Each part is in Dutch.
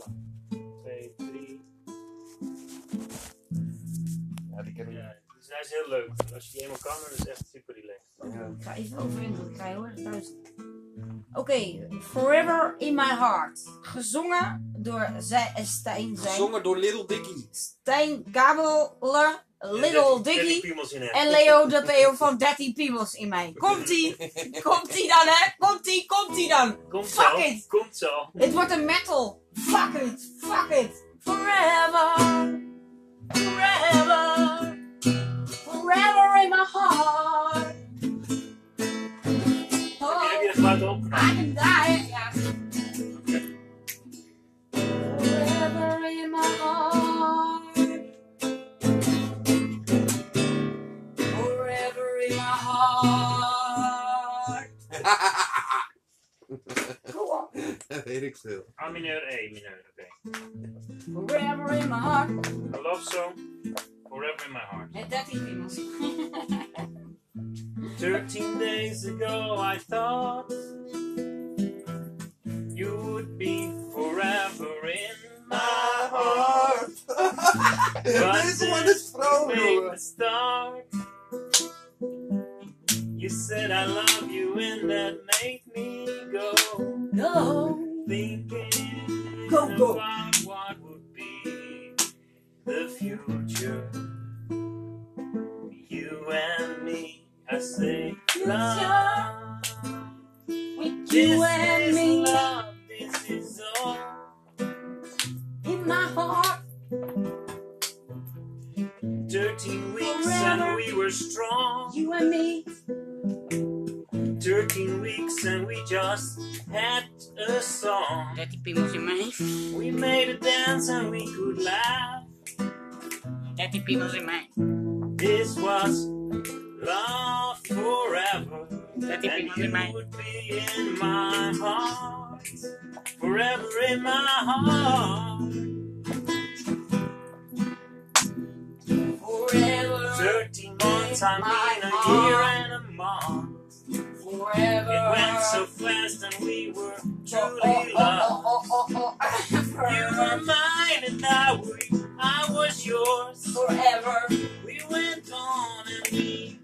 tellen. 2, 3. Ja, die ken ik Ja, dus hij is heel leuk. Als je die eenmaal kan, dan is het echt super relaxed. Ja. Ik ga even over indruk krijgen hoor. Thuis. Oké, Forever in My Heart. Gezongen door zij, Stijn zijn. Gezongen door Little Dicky. Stijn Gabelen, Little Dicky piemels in hem. en Leo de Theo van 13 Piemels in mij. Komt-ie? Komt-ie dan hè? Komt-ie? Komt-ie dan? Komt Fuck zo. it. Komt zo. Het wordt een metal. Fuck it. Fuck it. Forever. Forever. Forever in my heart. Oh? I can die. Ja. Forever in my heart. Forever in my heart. Go on. Dat weet ik veel. A mineur, E mineur. Oké. Forever in my heart. A love song. Forever in my heart. Met 13 piemels. 13 days ago I thought you would be forever in my heart. Deze man is vrolijk, Make jongen. the start. Said I love you and that made me go No. thinking Go, go. about what would be the future. You and me, I say love. With This you and is me love, this is all. in my heart. 13 weeks and we were strong. You and me. 13 weeks and we just had a song. 13 piemels in mij. We made a dance and we could laugh. 13 piemels in mij. This was love forever. 13 And in you would be in my heart. Forever in my heart. Forever. 13 months, I mean a year and a Forever. It went so fast and we were Oh, truly oh, loved. oh, oh, oh, oh. oh, oh, oh you were mine and I, was- I was yours. Forever. We went on and we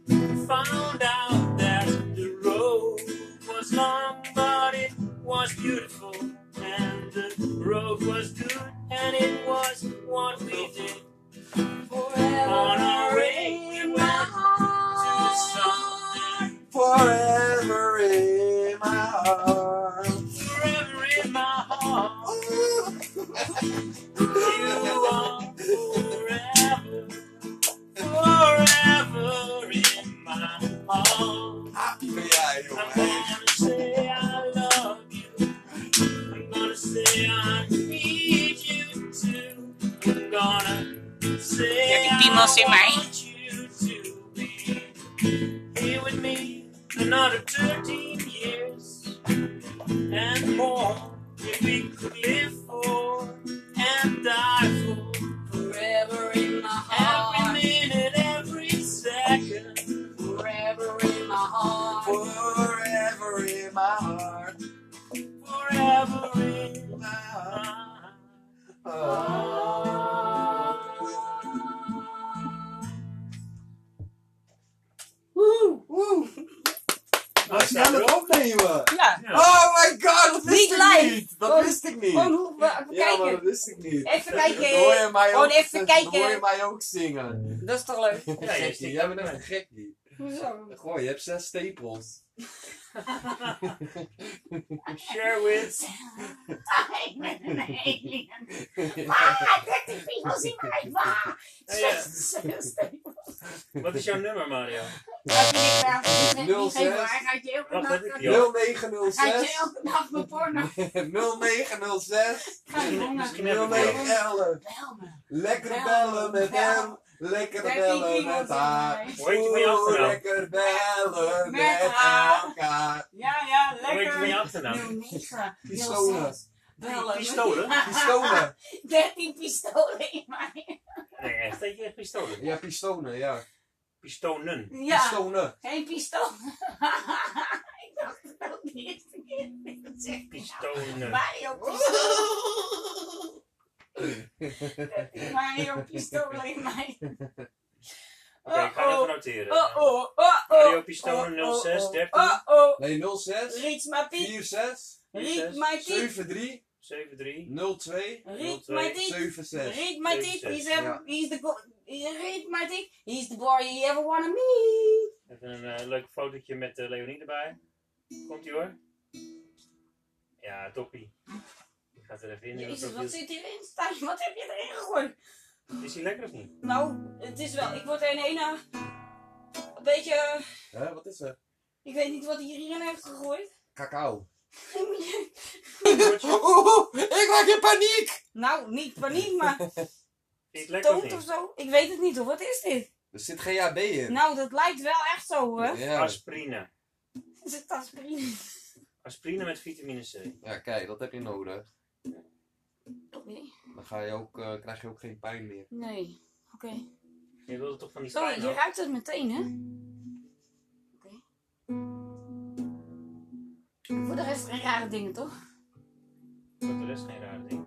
found out that the road was long, but it was beautiful. And the road was good, and it was what we did. Forever. On our way, we in went Forever in my heart. Ook zingen. Dat is toch leuk? Ja, je Gekkie, stikt jij bent echt een gekkie. Hoezo? Goh, je hebt zes stapels. Share with. Ik ben een alien. Ah, 13 piemels in mij. Ja, ja. zes- zes stapels. Wat is jouw nummer, Mario? Dat vind ik Nul niet geven, zes. maar hij gaat je elke nacht... heb ik die al? Hij gaat je 0906 elke nacht mijn porno. 0906 Ga je honger. Misschien heb ik die al. 0911 Bel me. Lekker Bel, bellen met hem, lekker 13 bellen met haar. Hoe je je Oeh, lekker bellen Met elkaar. Ja, ja, Hoe heet je van je lekker. achternaam? 09. Pistolen. Bellen. Pistolen? Pistolen. 13 pistolen in mij. Nee, echt. Heet je echt pistolen? Ja, pistolen, ja. Pistonen. Ja, Pistolen. geen pistool. ik dacht het ook de eerste keer dat ik het zeg. Pistonen. Mario pistool. 13 Mario pistolen in mij. Oké, ik ga het even noteren. Oh oh, oh oh. Mario pistolen oh, oh, 06 oh, 13 Oh oh. Nee, 06 Riet maar piep. 46 Riet piep. 73 73 02 Riet mijn piep. 76. Read my dick, Zeven, he's, ja. the read my dick, he's the boy you ever wanna meet. Even een eh, leuk fotootje met eh, Leonie erbij. Komt ie hoor. Ja, toppie. Ga het er even in. Jezus, wat zit hierin? Stijn, wat heb je erin gegooid? Is hij lekker of niet? Nou, het is wel, ik word er in ene een beetje, Hè, wat is er? ik weet niet wat hij hierin heeft gegooid. Cacao. Ik raak in paniek! nou, niet paniek, maar toont of zo. Ik weet het niet hoor, wat is dit? Er zit GHB in. Nou, dat lijkt wel echt zo hoor. Ja. Aspirine. Is het aspirine? Aspirine met vitamine C. ja, kijk, dat heb je nodig. Oké. Dan ga je ook, eh, krijg je ook geen pijn meer. Nee, oké. Je wilde toch van die Zo, pijn je af? ruikt het meteen hè? Oké. Voor de rest geen rare dingen toch? Voor de rest geen rare ding.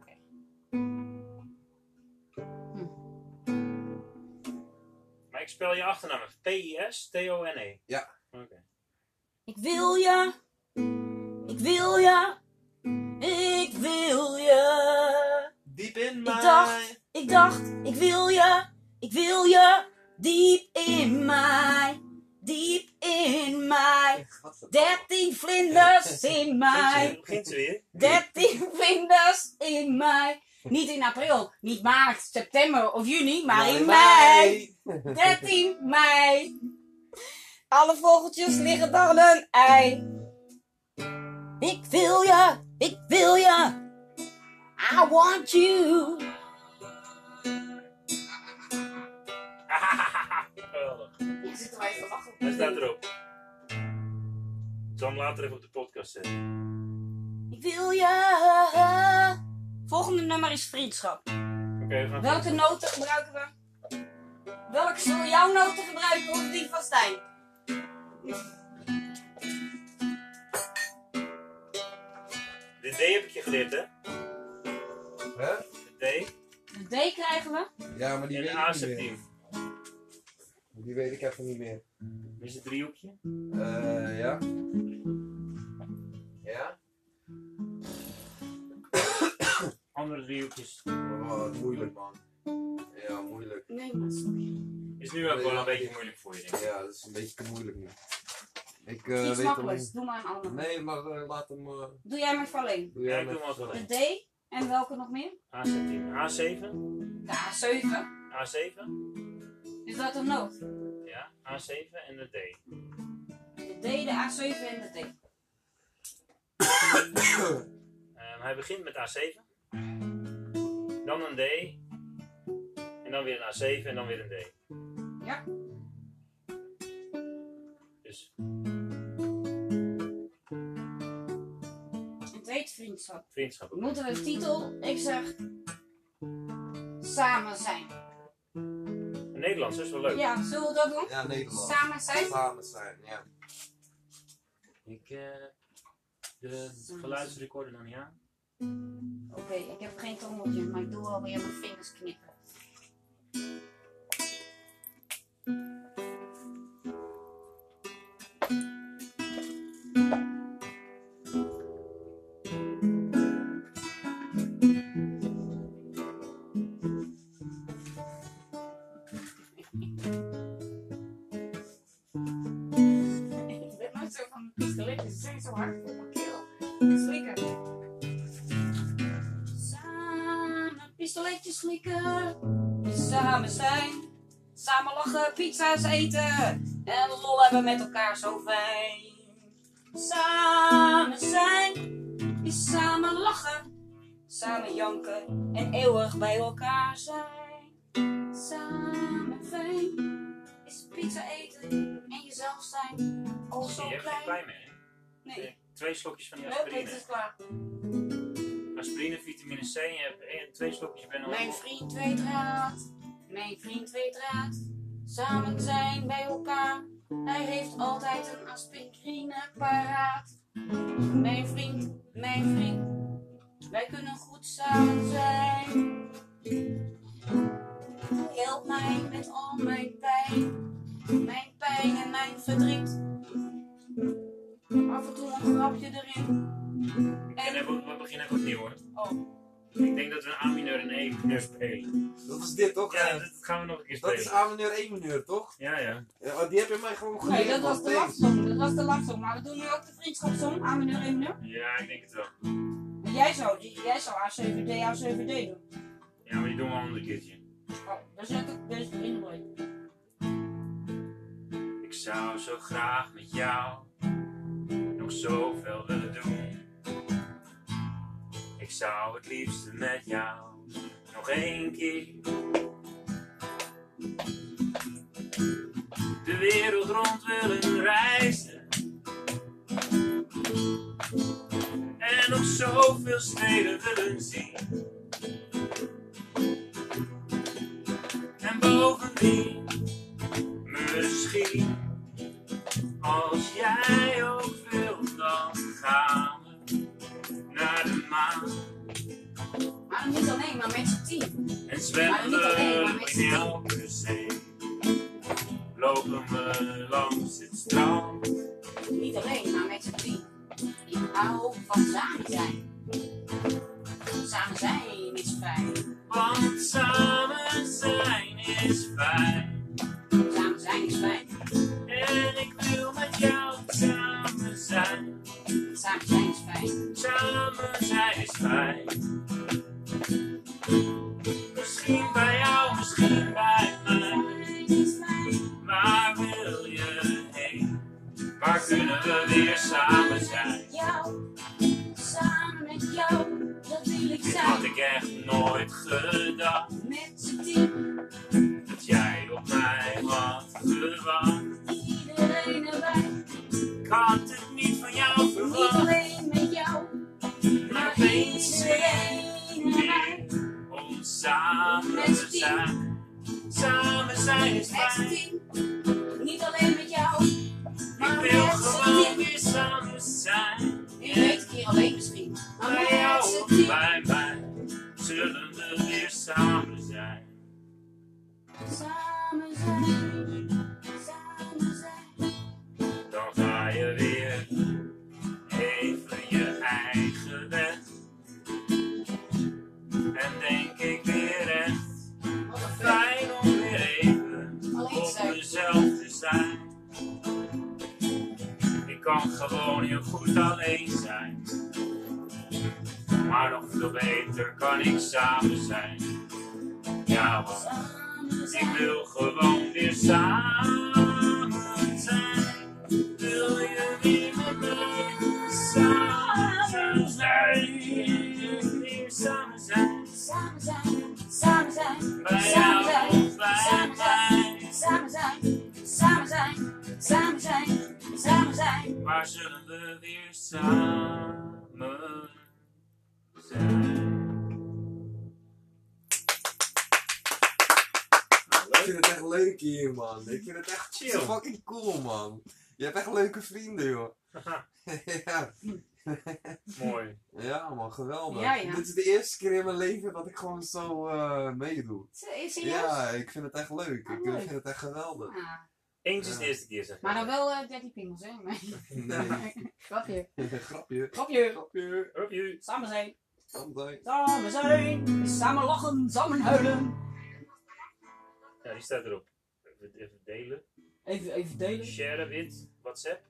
Maar ik spel je achternaam. P-I-S-T-O-N-E. Ja. Oké. Ik wil je. Ik wil je. Ik wil je. Diep in Ik mij. dacht, ik dacht, ik wil je. Ik wil je. Diep in mij. Diep in mij. Dertien vlinders in mij. Begint ze weer? Dertien vlinders in mij. Niet in april, niet maart, september of juni, maar in mei. 13 mei. Alle vogeltjes liggen dan een ei. Ik wil je, ik wil je. I want you. Geweldig. Hij staat erop. Ik zal hem later even op de podcast zetten. Ik wil je. Volgende nummer is vriendschap. Oké, we gaan Welke noten gebruiken we? Welke zullen jouw noten gebruiken of die van Stijn? De D heb ik je geleerd, hè? Hè? De D De D krijgen we. Ja, maar die en weet ik niet meer. Die weet ik even niet meer. Is het driehoekje? Eh, ja. Ja? Andere driehoekjes. Oh, moeilijk man. Ja, moeilijk. Nee, maar sorry. Is nu ook wel een beetje moeilijk voor je, denk ik. Ja, dat is een beetje te moeilijk nu. Ik eh, Iets weet makkelijks. alleen... Doe maar een andere. Nee, maar eh, laat hem... eh, Doe jij maar voor alleen. doe Ja, jij doe met- hem altijd De alleen. D en welke nog meer? A septiem. A7. De A7. A7. Is dat een noot? Ja, A7 en de D. De D, de A7 en de D. Ehm, hij begint met A7. Dan een D. En dan weer een A7 en dan weer een D. Ja. Dus Het heet vriendschap. vriendschap. Moeten we de titel? Ik zeg. Samen zijn. Nederlands is wel leuk. Ja, zullen we dat doen? Ja, Nederland. Samen zijn? Samen zijn, ja. Ik eh de geluidsrecorder nog niet aan. Oké, ik heb geen trommeltje, maar ik doe alweer mijn vingers knippen. Slikken. Samen zijn. Samen lachen, pizza's eten. En lol hebben met elkaar zo fijn. Samen zijn is samen lachen. Samen janken en eeuwig bij elkaar zijn. Samen fijn is pizza eten en jezelf zijn. Je zo hebt geen klein. hè? Nee, Twee slokjes van die aspirine. is klaar. Aspirine, vitamine C. En je hebt één, twee slokjes ben. Mijn vriend weet raad, mijn vriend weet raad. Samen zijn bij elkaar, hij heeft altijd een aspirine paraat. Mijn vriend, mijn vriend, wij kunnen goed samen zijn. help mij met al mijn pijn. Mijn pijn en mijn verdriet. Af en toe een grapje erin. En En, we, we beginnen even opnieuw hoor. oh, Ik denk dat we een A mineur en E mineur spelen. Dat is dit toch? Ja, dat gaan we nog een keer dat is spelen. A mineur, E mineur toch? Ja, ja. Ja, oh, die heb je mij gewoon geleerd. nee, dat was de lachsong. Dat was de lachsong. Maar we doen nu ook de vriendschapssong. A mineur, E mineur. Ja, ik denk het wel. En jij zou, jij zou A7D, A7D doen. Ja, maar die doen we een ander keertje. Oh, daar zet ik deze erin. Ik zou zo graag met jou nog zoveel willen doen. Ik zou het liefste met jou nog één keer de wereld rond willen reizen. En nog zoveel steden willen zien. En bovendien, misschien, als jij ook Maar dan niet alleen, maar met z'n team. En Maar zwemmen maar we in elke zee. Lopen we langs het strand. Niet alleen, maar met z'n team. Ik hou van samen zijn. Samen zijn is fijn. Want samen zijn is fijn. Samen zijn is fijn. En ik wil met jou samen zijn. Samen zijn is fijn. Samen zijn is fijn. Misschien bij jou, misschien bij mij. Waar wil je heen? Waar kunnen we weer samen zijn? Jou, samen met jou, dat wil ik Dit had zijn. ik echt nooit gedacht. Fucking cool, man. Je hebt echt leuke vrienden, joh. ja. Mooi. ja, man, geweldig. Ja, ja. Dit is de eerste keer in mijn leven dat ik gewoon zo eh, meedoe. Is serieus? Ja, ik vind het echt leuk. Oh, Ik leuk. vind het echt geweldig. Ah, Eens is de eerste keer, zeg maar dan wel eh 13 pingels, hè? Nee. Nee, Grapje. grapje. Grapje. Grapje. Op je. Samen zijn. Kan zijn. Samen zijn. Samen lachen, samen huilen. Ja, die staat erop. Even delen. Even, even delen. Share wit. WhatsApp.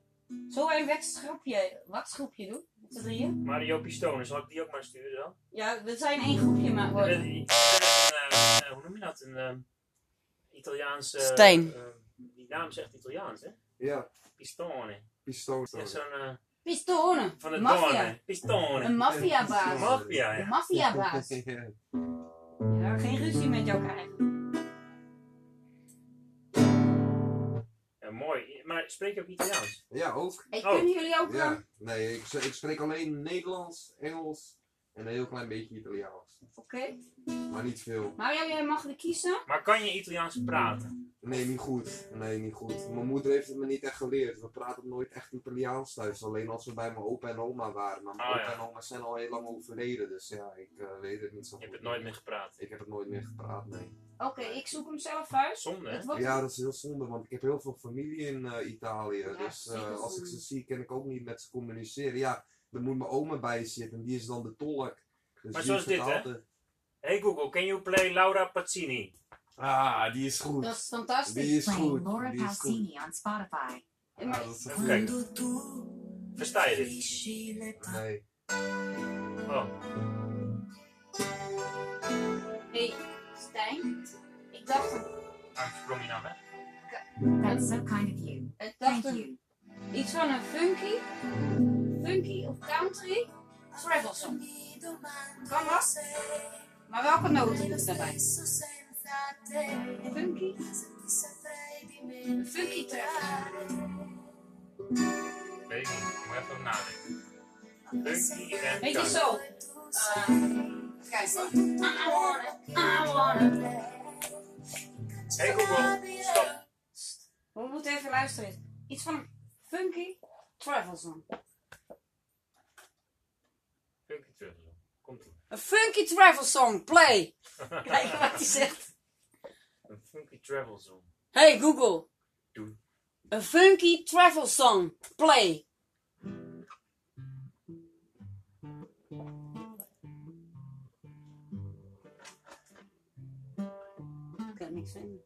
Zullen we een wedstrijdgroepje, wat groepje doen? Met z'n drieën? Mario Pistone, zal ik die ook maar sturen dan? Ja, we zijn één groepje maar worden. ben een, eh, hoe noem je dat? Een eh, Italiaans... eh, Steen. eh, die naam zegt Italiaans, hè? Ja, Pistone. pistool. Echt zo'n... eh, Pistonen. van de Maffia. donne. Pistone. Een maffiabaas. Maffia, Een maffiabaas. ja. Ja, geen ruzie met jou krijgen. Ja. Mooi. Maar spreek je ook Italiaans? ja, ook. Hey, Oh. kunnen jullie ook... eh, Ja. Nee, ik, ik spreek alleen Nederlands, Engels En een heel klein beetje Italiaans. Oké. Maar niet veel. Mario, jij mag er kiezen. Maar kan je Italiaans praten? Nee, niet goed. Nee, niet goed. Mijn moeder heeft het me niet echt geleerd. We praten nooit echt Italiaans thuis. Alleen als we bij mijn opa en oma waren. Maar mijn Oh, opa ja. en oma zijn al heel lang overleden. Dus ja, ik eh, weet het niet zo Je goed. hebt het nooit meer gepraat. Ik heb het nooit meer gepraat, nee. Oké, ik zoek hem zelf uit. Zonde, hè? Wordt- Ja, dat is heel zonde, want ik heb heel veel familie in eh, Italië. Ja, dus eh, als ik ze zie, kan ik ook niet met ze communiceren. Ja, er moet mijn oma bij zitten en die is dan de tolk. Dus Maar zoals dit, hè? Hey Google, can you play Laura Pazzini? Ah, die is goed. Dat is fantastisch. Die is goed. Laura Die. Pausini on Spotify. Maar- Ja, dat is Even goed. kijken. Versta je dit? Nee. Oh, hey, Stijn. Ik dacht, een- je nou? That's so kind of you. ik dacht Thank een, you. iets van een funky, funky of country travel song. Kan dat? Maar welke noten moet daarbij? Funky? Een funky travel. Weet ik niet. Moet even nadenken. Funky en Weet je country. zo? Eh, Hey Google, stop. We moeten even luisteren. Iets van een funky travel song. Funky terug. Komt ie. Een funky travel song, play. Kijk wat hij zegt. Een funky travel zone. Hey Google. Doe. Een funky travel song, play. Niks vinden.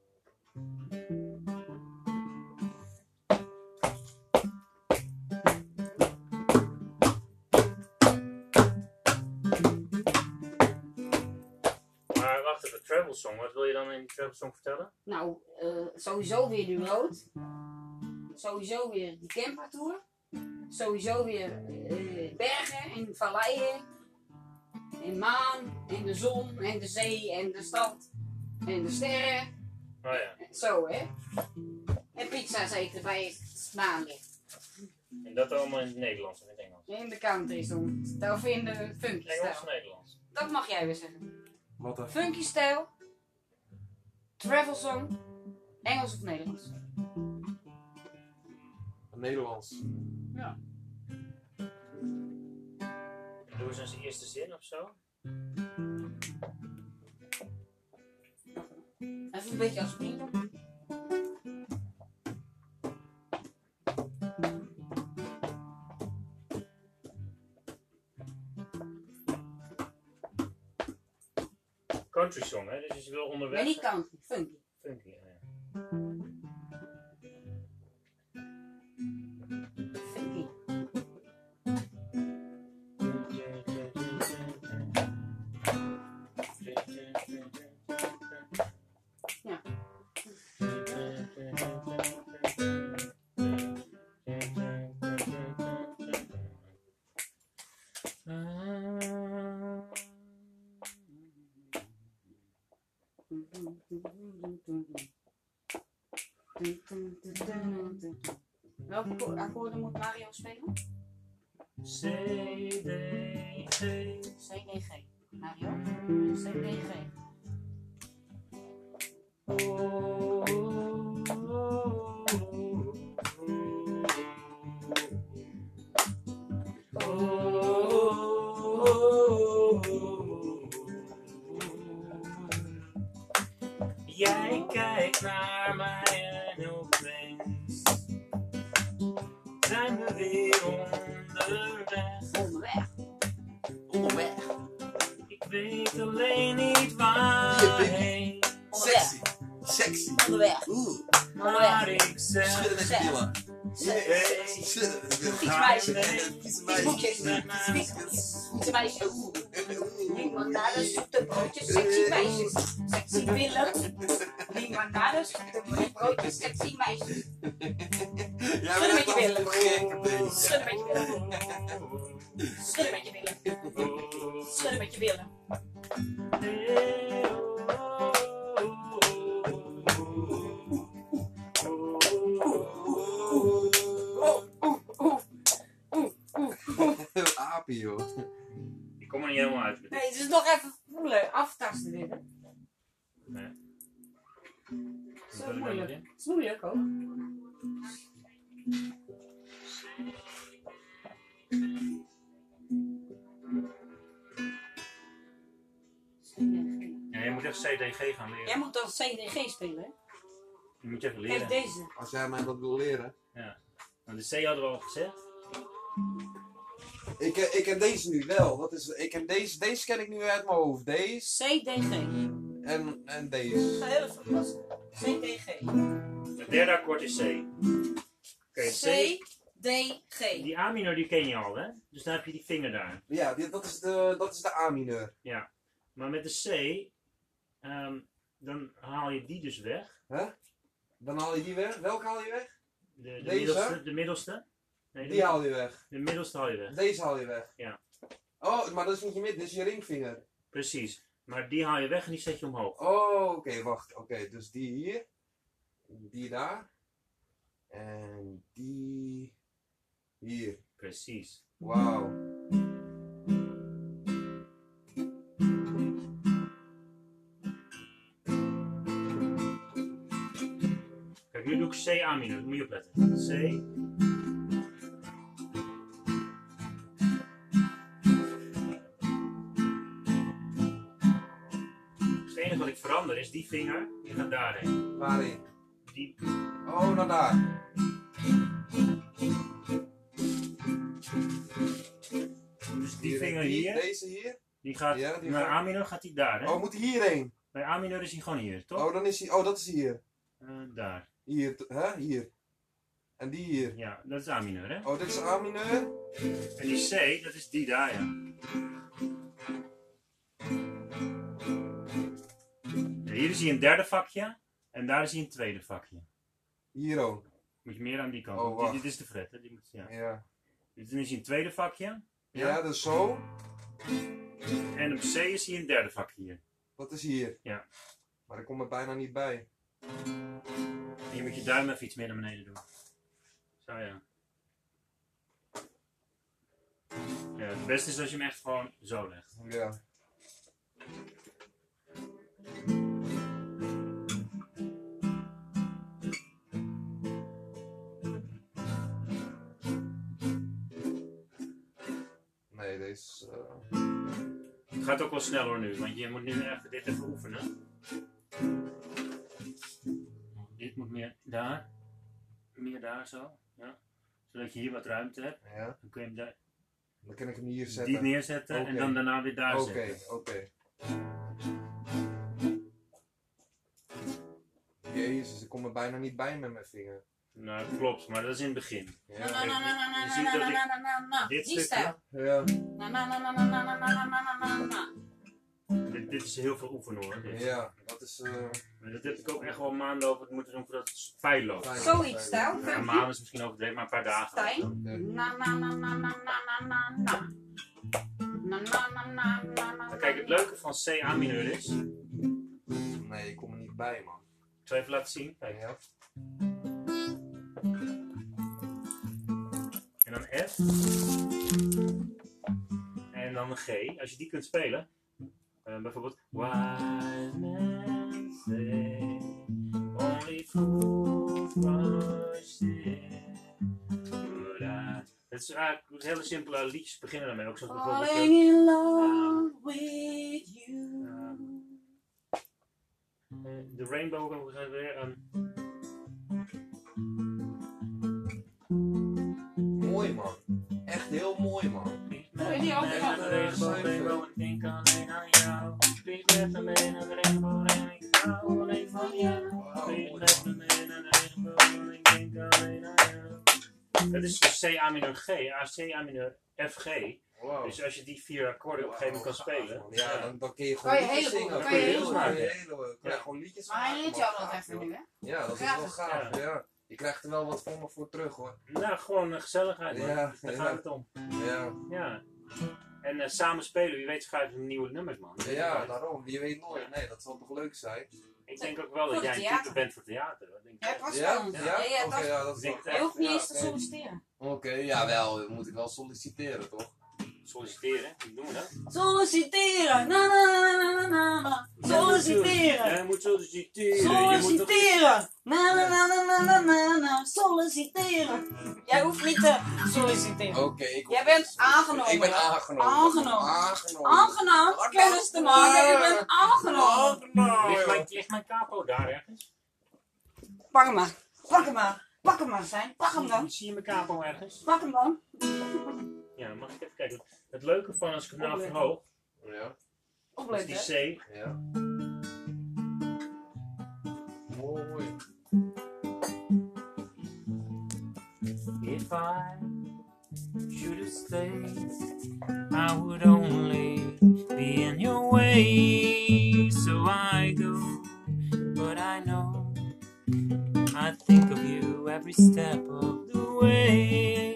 Maar wacht even, travel song. Wat wil je dan in die travel song vertellen? Nou, eh, sowieso weer de road. Sowieso weer die campertour. Sowieso weer eh, bergen en valleien. En maan en de zon en de zee en de stad en de sterren. Oh ja. Zo hè. En pizza zeker bij het maanlicht. En dat allemaal in het Nederlands en in het Engels. In de country song. Of in de funky Engels of stijl. Nederlands? Dat mag jij weer zeggen. Wat een... Funky stijl. Travel song. Engels of Nederlands. Nederlands. Ja. Doe eens de eerste zin of zo. Even een beetje als vrienden. Country song, hè? Dus je wil onderweg. Maar niet country, funky. Akkoorden moet Mario spelen? C, D, G. CDG gaan leren. Jij moet dan CDG spelen, hè? Je moet je even Kijk leren. deze. Als jij mij dat wil leren. Nou, de C hadden we al gezegd. Ik, eh, ik ken deze nu wel. Dat is, ik ken deze, deze ken ik nu uit mijn hoofd. Deze CDG. en, en deze. Geheel verpassen. CDG. Het derde akkoord is C. Oké, C. CDG. Die A minor die ken je al, hè? Dus dan heb je die vinger daar. Ja, dit, dat, is de, dat is de A-mineur. Maar met de C, ehm, dan haal je die dus weg. Dan haal je die weg. Welke haal je weg? De, de Deze? middelste. De middelste. Nee, Die haal je weg. de middelste haal je weg. Deze haal je weg. Ja. Oh, maar dat is niet je mid, dit is je ringvinger. Precies. Maar die haal je weg en die zet je omhoog. Oh, oké, wacht. Oké, dus die hier. Die daar. En die hier. Precies. Wauw. Kijk, nu doe ik C A minor. Moet je opletten. C. Dus het enige wat ik verander is die vinger, die gaat daarheen. Waarin? Die, Oh, naar daar. dus die vinger hier, Deze hier. die gaat Ja, naar A minor, gaat die daar. Hè? Oh, moet hij hierheen? Bij A minor is hij gewoon hier, toch? Oh, dan is hij. Oh, dat is hier. Eh, daar. Hier, hè? Hier. En die hier. Ja, dat is A minor, hè? Oh, dit is A mineur. En die C, dat is die daar, ja. Ja, Hier is hij een derde vakje en daar is hij een tweede vakje. Hier ook. Moet je meer aan die kant. Oh, wacht. dit, dit is de fret, hè? Die moet, ja. Ja. Dus dan is hij een tweede vakje. Ja, dus zo. En op C is hij een derde vakje hier. Dat is hier. Ja. Maar ik kom er bijna niet bij. En je moet je duim even iets meer naar beneden doen. Zo ja. Ja, het beste is als je hem echt gewoon zo legt. Ja. Nee, deze eh, Het gaat ook wel snel hoor nu, want je moet nu even dit even oefenen. Dit moet meer daar. Meer daar zo. Ja. Zodat je hier wat ruimte hebt. ja. Dan kun je hem daar, Dan kan ik hem hier die zetten. neerzetten en Oké. dan daarna weer daar Oké, zetten. oké. Jezus, ik kom er bijna niet bij met mijn vinger. Nou, klopt, maar dat is in het begin. Na Ja. na na na na na Je ziet na dat na ik- na na na na. dit Die stukje- stijl. Ja. Dit, dit is heel veel oefenen hoor. Ja, dat is. Uh... Dit heb ik ook echt wel maanden over moeten doen voordat het pijn loopt. Zoiets, stijl. Ja, maand is misschien overdreven, maar een paar dagen. Stijn. Na na na na na na na na. Na na na na na na. Kijk, het leuke van C A mineur is. Nee, ik kom er niet bij man. Ik zal even laten zien. Kijk. Ja. En dan F. En dan G. Als je die kunt spelen eh, bijvoorbeeld. Wise men say only fools rush in. But I- Het is eigenlijk hele simpele liedjes beginnen daarmee. Ook zoals bijvoorbeeld. eh, Falling in love with you. eh, De Rainbow we gaan weer. ehm, Mooi, man. Echt heel mooi, man. Dat is dus C, A minor, G, A, C, A minor, F, G. Wow. Dus als je die vier akkoorden op een gegeven moment kan spelen. Ja, dan, dan kun je gewoon kan je liedjes zingen. Kan je heel maken. Kan je, hele, kan je gewoon liedjes maken. Maar hij leert jou dat even nu, hè? Ja, dat is wel gaaf. Ja. Je krijgt er wel wat voor me voor terug, hoor. Nou, gewoon gezelligheid, Ja, Daar gaat het om. Ja. ja. En eh, samen spelen, wie weet schrijven we nieuwe nummers, man. ja daarom. Je weet nooit. Nee, dat zal toch leuk zijn? Ik denk ook wel dat jij een type bent voor theater. Dat denk ik Ja, was Ja? wel. Ja? Dat is Ik Je hoeft niet eens te solliciteren. Oké, ja wel. We moeten wel solliciteren, toch? Solliciteren, hoe doen we dat? Solliciteren. Na na na na na na. Solliciteren. Je moet solliciteren. Je moet toch- Solliciteren. Na na na na na na na na. Solliciteren. Jij hoeft niet te solliciteren. Oké, ik Jij bent aangenomen. Ik ben aangenomen. Aangenomen. Aangenomen. Aangenomen. Kennis te maken. Je bent aangenomen. Ligt mijn, ligt mijn capo daar ergens? Pak hem maar. Pak hem maar. Pak hem maar, zijn. Pak hem dan. Zie je mijn capo ergens? Pak hem dan. Ja, dan mag ik even kijken. Het leuke van als ik hem nou Opletten. verhoog, Ja, is Opletten. die C. ja. Mooi. If I should have stayed, I would only be in your way. So I go, but I know I think of you every step of the way.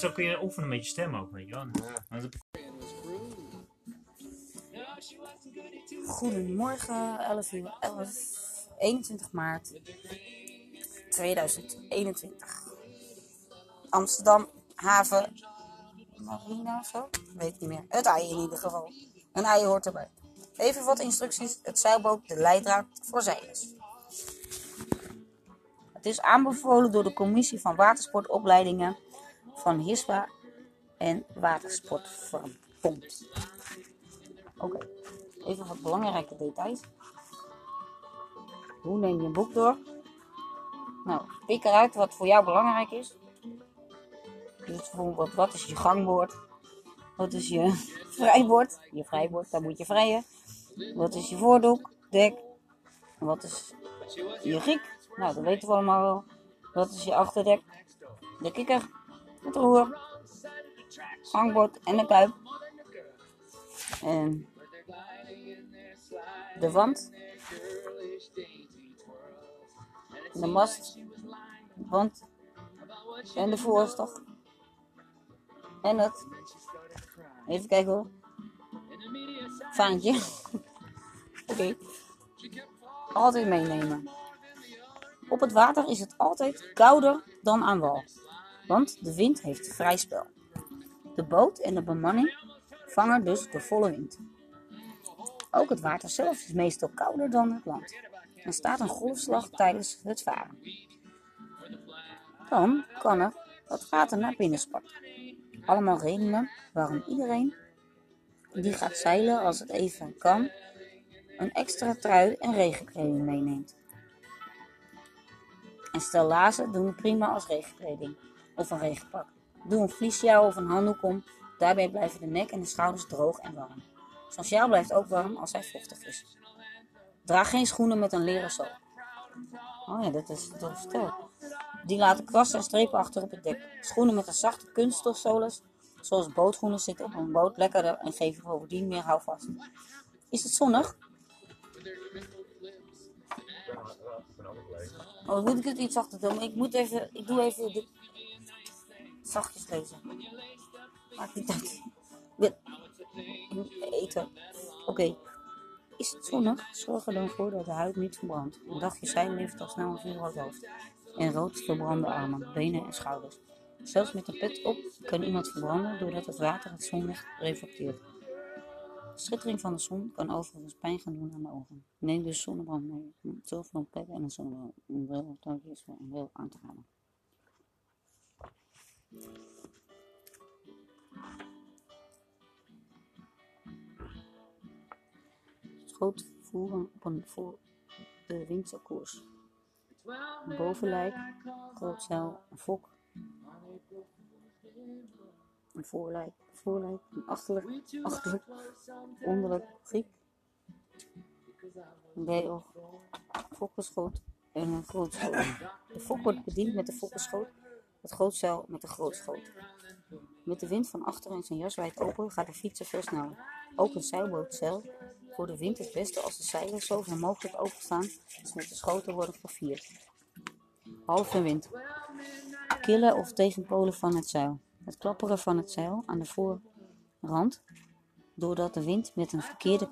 Zo kun je oefenen met je stem ook, weet je wel. Ja. Goedemorgen, 11 uur 11, 21 maart 2021. Amsterdam, haven, marina of zo? Weet ik niet meer. Het ei in ieder geval. Een ei hoort erbij. Even wat instructies. Het zeilboot, de leidraad voor zeilers. Het is aanbevolen door de commissie van watersportopleidingen van HISWA en Watersportverbond. Oké. Even wat belangrijke details. Hoe neem je een boek door? Nou, pik eruit wat voor jou belangrijk is. Dus bijvoorbeeld, wat is je gangboord? Wat is je vrijbord? Je vrijbord, daar moet je vrijen. Wat is je voordoek? Dek. Wat is je giek? Nou, dat weten we allemaal wel. Wat is je achterdek? De kikker, het roer, gangbord en de kuip. En de wand. De mast. De wand. En de voorstok. En het. Even kijken hoor. Vaantje. Oké. Altijd meenemen. Op het water is het altijd kouder dan aan wal. Want de wind heeft vrij spel. De boot en de bemanning vangen dus de volle wind. Ook het water zelf is meestal kouder dan het land. Er staat een golfslag tijdens het varen. Dan kan er wat water naar binnen spatten. Allemaal redenen waarom iedereen die gaat zeilen als het even kan, een extra trui en regenkleding meeneemt. En stel lazen doen prima als regenkleding of een regenpak. Doe een vliesjouw of een handdoek om, daarbij blijven de nek en de schouders droog en warm. Zo'n sjaal blijft ook warm als hij vochtig is. Draag geen schoenen met een leren zool. Oh ja, dat is toch verteld. Die laten kwasten en strepen achter op het dek. Schoenen met een zachte kunststofzoles, zoals bootschoenen, zitten op een boot lekkerder en geven bovendien meer houvast. Is het zonnig? Oh, moet ik het iets zachter doen? Ik moet even, ik doe even dit zachtjes lezen. Maakt niet uit. Dit- Eten. Oké. Is het zonnig? Zorg er dan voor dat de huid niet verbrandt. Een dagje zeilen levert al snel een vuurrood hoofd. En rood verbrande armen, benen en schouders. Zelfs met een pet op kan iemand verbranden doordat het water het zonlicht reflecteert. Schittering van de zon kan overigens pijn gaan doen aan de ogen. Neem dus zonnebrand mee. Zorg een pet en een zonnebril. Touwtjes voor een aan te halen. Schoot voeren op een voor de windselkoers. Een bovenlijk, groot zeil, een fok. Een voorlijk, voorlijk, een achterlijk, achterlijk, onderlijk, griep. Een bijl, fokkenschoot en een grootschoot. De fok wordt bediend met de fokkenschoot, het grootzeil met de grootschoot. Met de wind van achter en zijn jas wijd open gaat de fietser veel sneller. Ook een zeilbootzeil voor de wind het beste als de zeilen zoveel mogelijk openstaan, zodat de schoten worden gevierd. Halve wind. killen of tegenpolen van het zeil. Het klapperen van het zeil aan de voorrand, doordat de wind met een verkeerde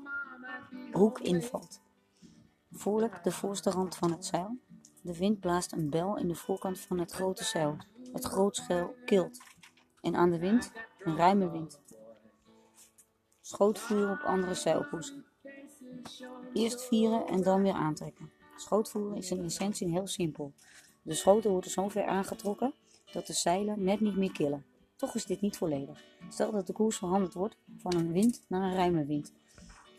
hoek invalt. Voorlijk de voorste rand van het zeil. De wind blaast een bel in de voorkant van het grote zeil. Het grootschel kilt. En aan de wind een ruime wind. Schootvuur op andere zeilpoezen. Eerst vieren en dan weer aantrekken. Schootvoeren is in essentie heel simpel. De schoten worden zo ver aangetrokken dat de zeilen net niet meer killen. Toch is dit niet volledig. Stel dat de koers veranderd wordt van een wind naar een ruime wind.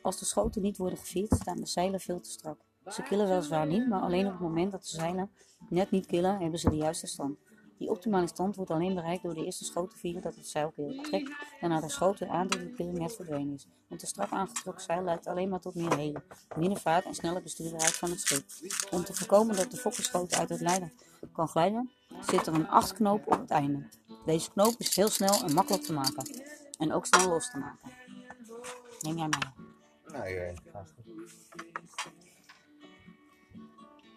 Als de schoten niet worden gevierd, staan de zeilen veel te strak. Ze killen weliswaar niet, maar alleen op het moment dat de zeilen net niet killen, hebben ze de juiste stand. Die optimale stand wordt alleen bereikt door de eerste schoot te vieren dat het zeil kilt. Trek daarna de schoten aan tot de killing net verdwenen is. Want de strak aangetrokken zeil leidt alleen maar tot meer helen, minder vaart en snelle bestuurbaarheid van het schip. Om te voorkomen dat de fokkenschoot uit het leiden kan glijden, zit er een achtknoop op het einde. Deze knoop is heel snel en makkelijk te maken. En ook snel los te maken. Neem jij mee. Nee, eh.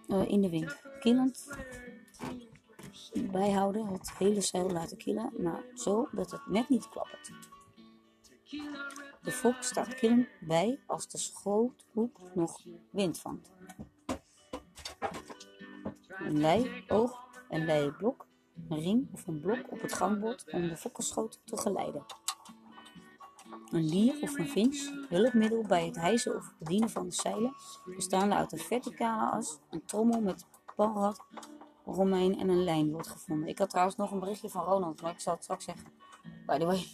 Eh, in de wind. Killend. Bijhouden, het hele zeil laten killen, maar zo dat het net niet klappert. De fok staat killend bij als de schoothoek nog wind vangt. Een lei, oog en leiblok, een ring of een blok op het gangbord om de fokkenschoot te geleiden. Een lier of een vins, hulpmiddel bij het hijsen of bedienen van de zeilen, bestaande uit een verticale as, een trommel met palrad, romein en een lijn wordt gevonden. Ik had trouwens nog een berichtje van Ronald, maar ik zal het straks zeggen. By the way.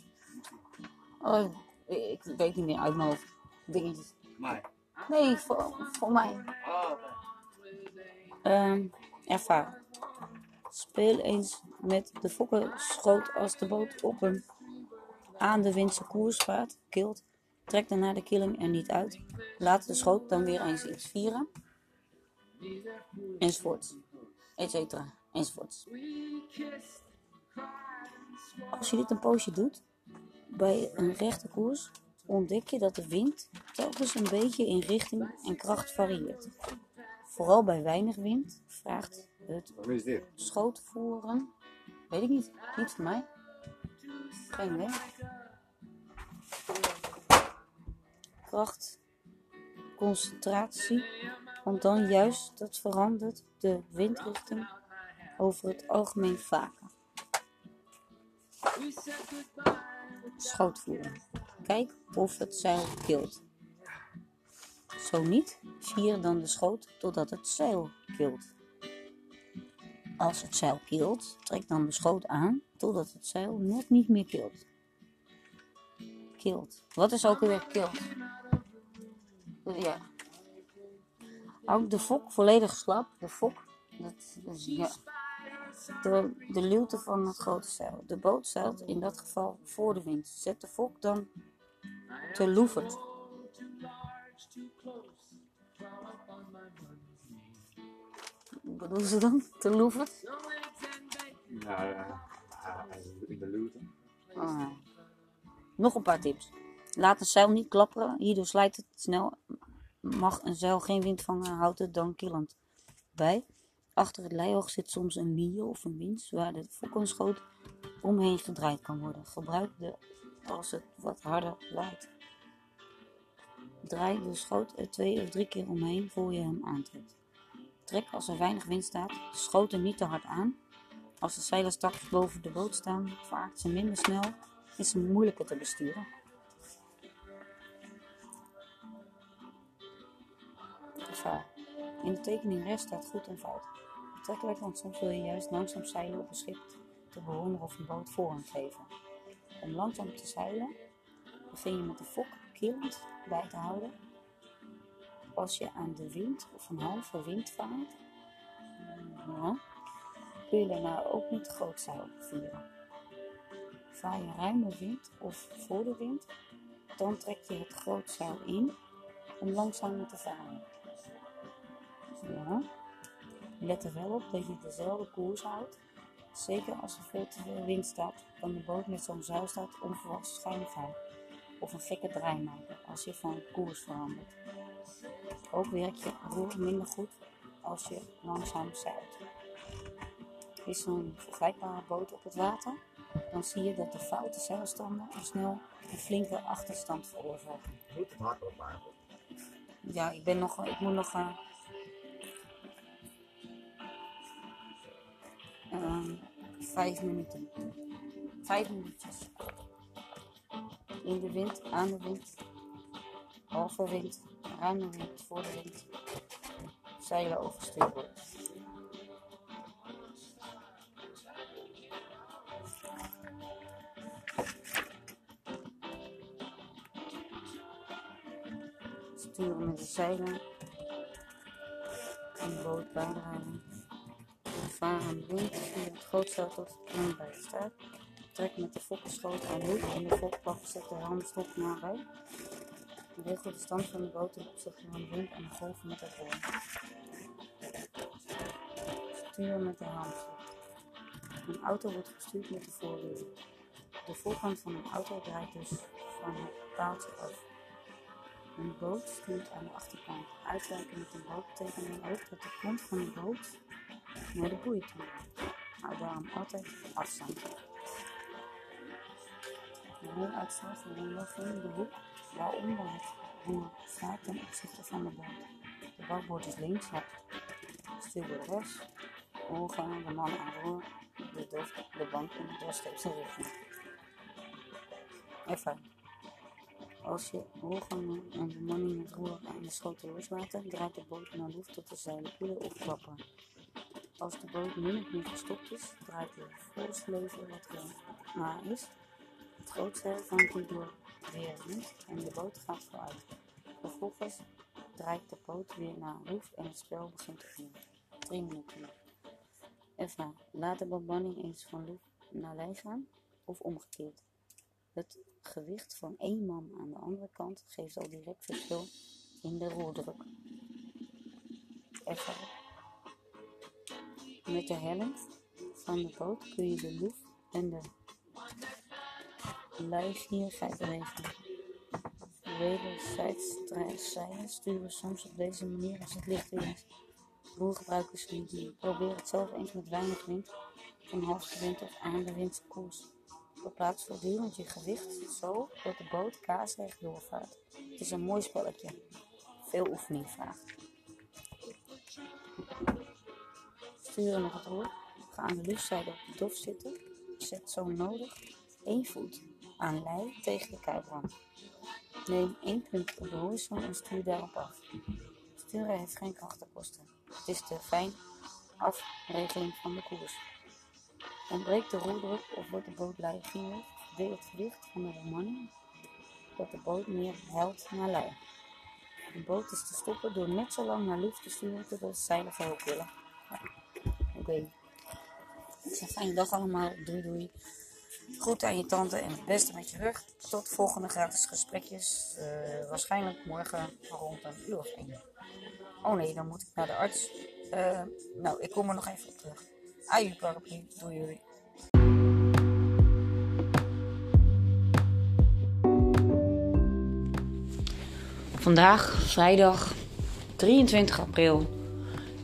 Oh, ik weet niet meer uit mijn hoofd. Dingetjes. Mij. Nee, voor, voor mij. Oh, Ehm ervaar. Speel eens met de fokkenschoot als de boot op een aan de windse koers vaart, kilt. Trek daarna de killing er niet uit. Laat de schoot dan weer eens iets vieren. Enzovoorts. Etcetera. Enzovoorts. Als je dit een poosje doet, bij een rechte koers, ontdek je dat de wind telkens een beetje in richting en kracht varieert. Vooral bij weinig wind vraagt het schootvoeren. Weet ik niet. Niet van mij. Geen idee. Kracht. Concentratie. Want dan juist dat verandert de windrichting over het algemeen vaker. Schootvoeren. Kijk of het zeil kilt. Zo niet, vier dan de schoot totdat het zeil kilt. Als het zeil kilt, trek dan de schoot aan totdat het zeil net niet meer kilt. Kilt. Wat is ook alweer kilt? Ja. Houd de fok volledig slap. De fok, dat, ja. De, de luwte van het grote zeil. De boot zeilt in dat geval voor de wind. Zet de fok dan te loeverd. Wat bedoelen ze dan? Te loeverd? Nou, ja, in de luwte. Oh. Nog een paar tips. Laat een zeil niet klapperen, hierdoor slijt het snel. Mag een zeil geen wind vangen, houdt het dan killend bij. Achter het leioog zit soms een lier of een wins waar de fokkenschoot omheen gedraaid kan worden. Gebruik de als het wat harder waait. Draai de schoot er twee of drie keer omheen voor je hem aantrekt. Trek als er weinig wind staat de schoten niet te hard aan. Als de zeilen straks boven de boot staan, vaart ze minder snel is ze moeilijker te besturen. In de tekening rechts staat goed en fout. Betrekkelijk, want soms wil je juist langzaam zeilen op een schip te bewonderen of een boot voorrang geven. Om langzaam te zeilen begin je met de fok killend bij te houden. Als je aan de wind of een halve wind vaart, kun je daarna ook niet groot zeil vieren. Vaar je ruime wind of voor de wind, dan trek je het groot zeil in om langzamer te varen. Ja. Let er wel op dat je dezelfde koers houdt. Zeker als er veel te veel wind staat, kan de boot met zo'n zeilstaat onverwachts schuin gaan. Of een gekke draai maken als je van koers verandert. Ook werkt je roer minder goed als je langzaam zeilt. is zo'n vergelijkbare boot op het water, dan zie je dat de foute zeilstanden al snel een flinke achterstand veroorzaken. Ja, ik ben nog, ik moet nog. eh, vijf minuten. Vijf minuutjes. In de wind, aan de wind. Halve wind, ruime wind, voor de wind. Zeilen over stuurboord. Sturen met de zeilen. En de boot bijdragen. Varen aan de wind, sturen het grootzeil tot het bij staat. Trek met de fokkenschoot aan hoek en de fokplag zet de helmstok nabij. Regel de stand van de boot ten opzichte van de wind en de golven met het roer. Sturen met de helmstok. Een auto wordt gestuurd met de voorwiel. De voorkant van een auto draait dus van het paaltje af. Een boot stuurt aan de achterkant. Uitwijken met een boot betekent dan ook dat de kont van de boot naar de boei toe gaat. Hou daarom altijd afstand. De roer uitstaat van een in de hoek waaronder het roer staat ten opzichte van de boot. De bakboord is links, het stuurboord rechts, oorgaan, de man aan roer, de, dof, de bank in de doorsteekse richting. Even. Als je oorgangen en de man in het roer en de schoten loslaten, draait de boot naar lucht tot de zeilen koelen of klappen. Als de boot min of meer gestopt is, draait de voorsleven wat er maar is. Het grootste vangt die door weer wind en de boot gaat vooruit. Vervolgens draait de boot weer naar roef en het spel begint opnieuw. 3 minuten nog. Laat de bemanning eens van lucht naar lei gaan of omgekeerd. Het gewicht van één man aan de andere kant geeft al direct verschil in de roerdruk. Even. Met de helm van de boot kun je de loef en de luigierigheid regelen. Wederzijds sturen soms op deze manier als het licht weer is. Niet. Probeer het zelf eens met weinig wind, van halfgewind of aan de windse koers. Verplaats voortdurend je gewicht zo dat de boot kaarsrecht doorvaart. Het is een mooi spelletje. Veel oefening vraagt. Sturen met het roer. Ga aan de luchtzijde op de dof zitten. Zet zo nodig één voet aan lei tegen de kuiprand. Neem één punt op de horizon en stuur daarop af. Sturen heeft geen krachtenkosten. Het is de fijn afregeling van de koers. Ontbreekt de roerdruk of wordt de boot leigierig, verdeel het gewicht van de bemanning dat de boot meer helpt naar lei. De boot is te stoppen door net zo lang naar lucht te sturen totdat de zeilen verhoogd willen. Ik zeg fijne dag allemaal. Doei doei. Goed aan je tante en het beste met je rug. Tot volgende gratis gesprekjes. Eh, waarschijnlijk morgen rond een uur of één. Oh nee, dan moet ik naar de arts. Eh, nou, ik kom er nog even op terug. Aju paraplu. Doei doei. Vandaag, vrijdag 23 april,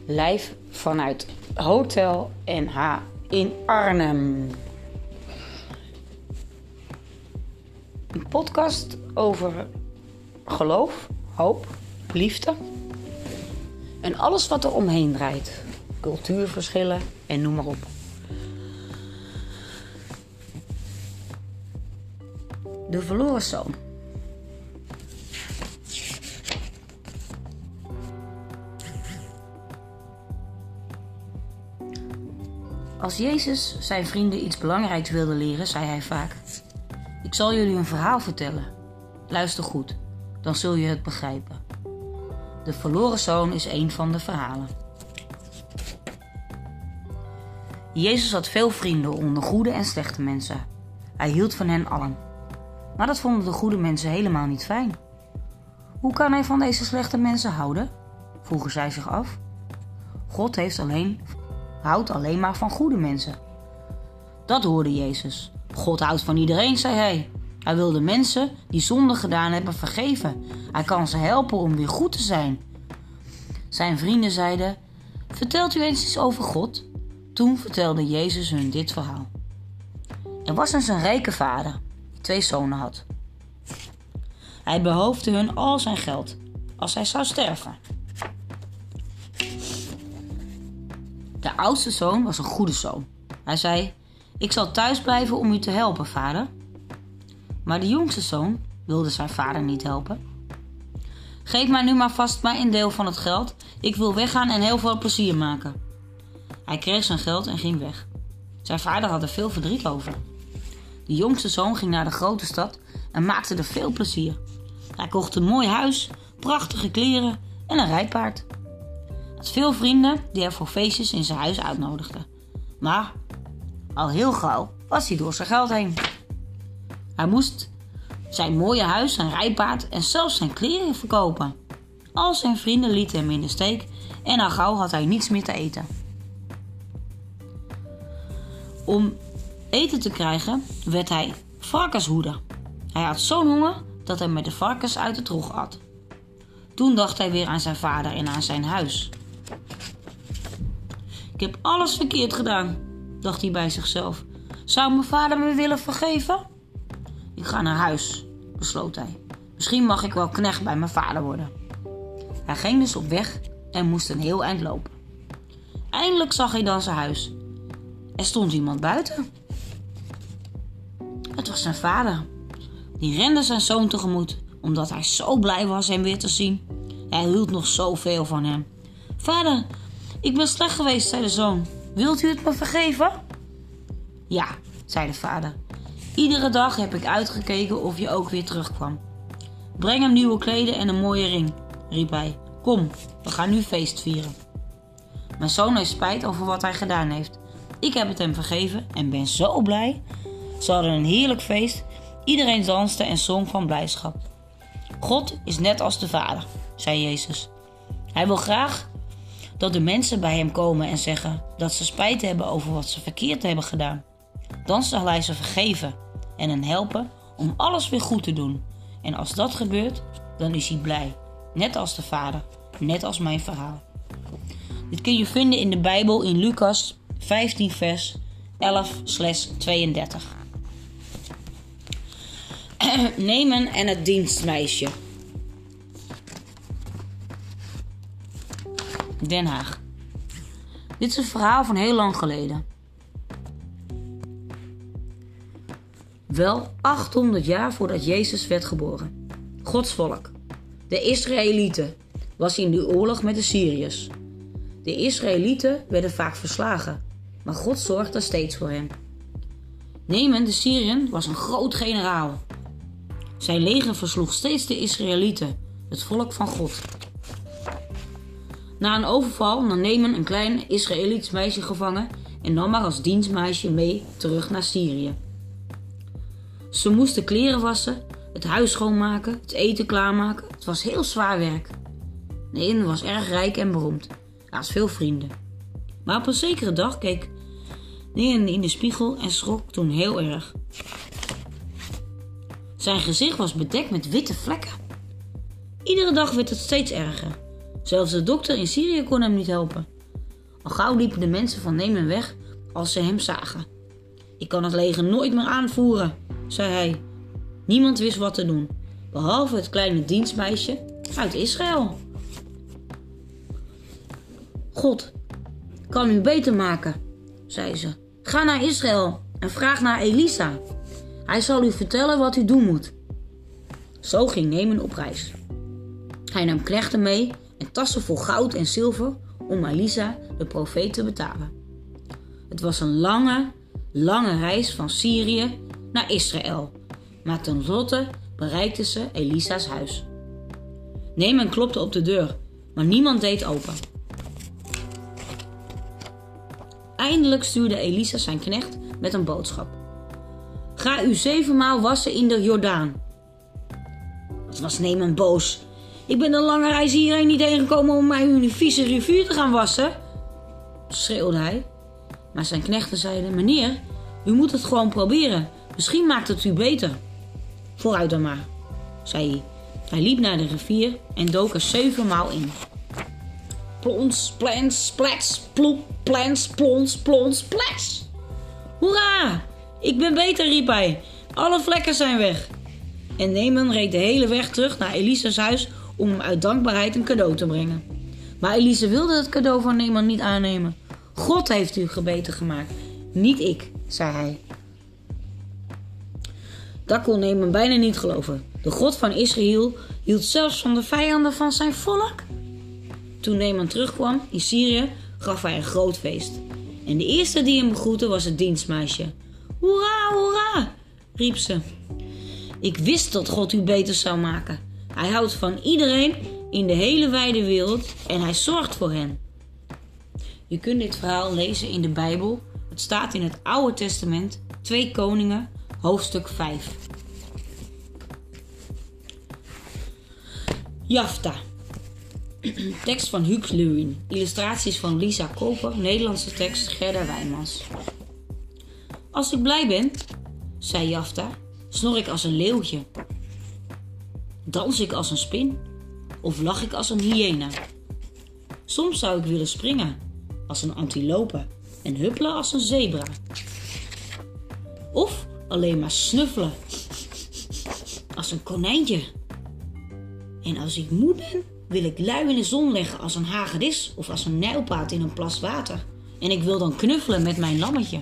live vanuit Hotel NH in Arnhem. Een podcast over geloof, hoop, liefde en alles wat er omheen draait. Cultuurverschillen en noem maar op. De verloren zoon. Als Jezus zijn vrienden iets belangrijks wilde leren, zei hij vaak: Ik zal jullie een verhaal vertellen. Luister goed, dan zul je het begrijpen. De verloren zoon is een van de verhalen. Jezus had veel vrienden onder goede en slechte mensen. Hij hield van hen allen. Maar dat vonden de goede mensen helemaal niet fijn. Hoe kan hij van deze slechte mensen houden? vroegen zij zich af. God heeft alleen, houdt alleen maar van goede mensen. Dat hoorde Jezus. God houdt van iedereen, zei hij. Hij wil de mensen die zonde gedaan hebben vergeven. Hij kan ze helpen om weer goed te zijn. Zijn vrienden zeiden: Vertelt u eens iets over God? Toen vertelde Jezus hun dit verhaal. Er was eens een rijke vader die twee zonen had. Hij behoofde hun al zijn geld als hij zou sterven. De oudste zoon was een goede zoon. Hij zei: Ik zal thuis blijven om u te helpen, vader. Maar de jongste zoon wilde zijn vader niet helpen. Geef mij nu maar vast mij een deel van het geld. Ik wil weggaan en heel veel plezier maken. Hij kreeg zijn geld en ging weg. Zijn vader had er veel verdriet over. De jongste zoon ging naar de grote stad en maakte er veel plezier. Hij kocht een mooi huis, prachtige kleren en een rijpaard. Veel vrienden die hij voor feestjes in zijn huis uitnodigden. Maar al heel gauw was hij door zijn geld heen. Hij moest zijn mooie huis, zijn rijpaard en zelfs zijn kleren verkopen. Al zijn vrienden lieten hem in de steek en al gauw had hij niets meer te eten. Om eten te krijgen werd hij varkenshoeder. Hij had zo'n honger dat hij met de varkens uit de trog at. Toen dacht hij weer aan zijn vader en aan zijn huis. Heb alles verkeerd gedaan, dacht hij bij zichzelf. Zou mijn vader me willen vergeven? Ik ga naar huis, besloot hij. Misschien mag ik wel knecht bij mijn vader worden. Hij ging dus op weg en moest een heel eind lopen. Eindelijk zag hij dan zijn huis. Er stond iemand buiten. Het was zijn vader. Die rende zijn zoon tegemoet, omdat hij zo blij was hem weer te zien. Hij hield nog zoveel van hem. Vader, ik ben slecht geweest, zei de zoon. Wilt u het me vergeven? Ja, zei de vader. Iedere dag heb ik uitgekeken of je ook weer terugkwam. Breng hem nieuwe kleden en een mooie ring, riep hij. Kom, we gaan nu feest vieren. Mijn zoon heeft spijt over wat hij gedaan heeft. Ik heb het hem vergeven en ben zo blij. Ze hadden een heerlijk feest. Iedereen danste en zong van blijdschap. God is net als de Vader, zei Jezus. Hij wil graag dat de mensen bij hem komen en zeggen dat ze spijt hebben over wat ze verkeerd hebben gedaan. Dan zal hij ze vergeven en hen helpen om alles weer goed te doen. En als dat gebeurt, dan is hij blij. Net als de Vader, net als mijn verhaal. Dit kun je vinden in de Bijbel in Lucas 15, vers 11, 32. Nemen en het dienstmeisje. Den Haag. Dit is een verhaal van heel lang geleden. Wel 800 jaar voordat Jezus werd geboren. Gods volk, de Israëlieten, was in de oorlog met de Syriërs. De Israëlieten werden vaak verslagen, maar God zorgde steeds voor hen. Nemen de Syriën was een groot generaal. Zijn leger versloeg steeds de Israëlieten, het volk van God. Na een overval nam Nemen een klein Israëliets meisje gevangen en nam haar als dienstmeisje mee terug naar Syrië. Ze moesten kleren wassen, het huis schoonmaken, het eten klaarmaken. Het was heel zwaar werk. Nemen was erg rijk en beroemd. Hij had veel vrienden. Maar op een zekere dag keek Nemen in de spiegel en schrok toen heel erg. Zijn gezicht was bedekt met witte vlekken. Iedere dag werd het steeds erger. Zelfs de dokter in Syrië kon hem niet helpen. Al gauw liepen de mensen van Nemen weg als ze hem zagen. Ik kan het leger nooit meer aanvoeren, zei hij. Niemand wist wat te doen, behalve het kleine dienstmeisje uit Israël. God kan u beter maken, zei ze. Ga naar Israël en vraag naar Elisa. Hij zal u vertellen wat u doen moet. Zo ging Nemen op reis. Hij nam knechten mee en tassen vol goud en zilver om Elisa, de profeet, te betalen. Het was een lange, lange reis van Syrië naar Israël, maar tenslotte bereikten ze Elisa's huis. Nemen klopte op de deur, maar niemand deed open. Eindelijk stuurde Elisa zijn knecht met een boodschap. Ga u zevenmaal wassen in de Jordaan. Wat was Nemen boos. Ik ben een lange reis hierheen niet heen gekomen om mij in een vieze rivier te gaan wassen, schreeuwde hij. Maar zijn knechten zeiden: Meneer, u moet het gewoon proberen. Misschien maakt het u beter. Vooruit dan maar, zei hij. Hij liep naar de rivier en dook er zevenmaal in. plons, plans, plats, ploep, plans, plons, plons, plats. Hoera! Ik ben beter, riep hij. Alle vlekken zijn weg. En Neeman reed de hele weg terug naar Elise's huis om hem uit dankbaarheid een cadeau te brengen. Maar Elise wilde het cadeau van Neeman niet aannemen. God heeft u gebeten gemaakt, niet ik, zei hij. Dat kon Neeman bijna niet geloven. De God van Israël hield zelfs van de vijanden van zijn volk. Toen Neeman terugkwam in Syrië, gaf hij een groot feest. En de eerste die hem begroette was het dienstmeisje. Hoera, hoera, riep ze. Ik wist dat God u beter zou maken. Hij houdt van iedereen in de hele wijde wereld en hij zorgt voor hen. Je kunt dit verhaal lezen in de Bijbel. Het staat in het Oude Testament, 2 Koningen, hoofdstuk 5. Jafta. Tekst van Huub Lewin. Illustraties van Lisa Koper. Nederlandse tekst Gerda Wijmans. Als ik blij ben, zei Jafta, snor ik als een leeuwtje. Dans ik als een spin of lach ik als een hyena. Soms zou ik willen springen als een antilope en huppelen als een zebra. Of alleen maar snuffelen als een konijntje. En als ik moe ben, wil ik lui in de zon leggen als een hagedis of als een nijlpaard in een plas water. En ik wil dan knuffelen met mijn lammetje.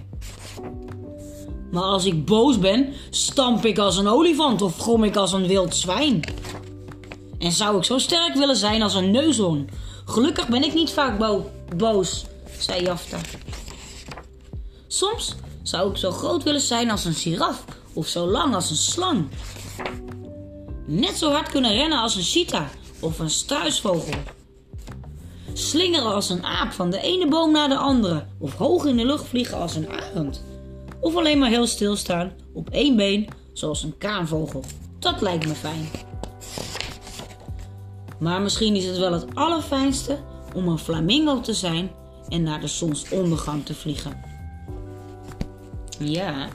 Maar als ik boos ben, stamp ik als een olifant of grom ik als een wild zwijn. En zou ik zo sterk willen zijn als een neushoorn. Gelukkig ben ik niet vaak bo- boos, zei Jafta. Soms zou ik zo groot willen zijn als een giraf of zo lang als een slang. Net zo hard kunnen rennen als een cheetah of een struisvogel. Slingeren als een aap van de ene boom naar de andere of hoog in de lucht vliegen als een arend. Of alleen maar heel stilstaan op één been zoals een kaanvogel. Dat lijkt me fijn. Maar misschien is het wel het allerfijnste om een flamingo te zijn en naar de zonsondergang te vliegen. Ja.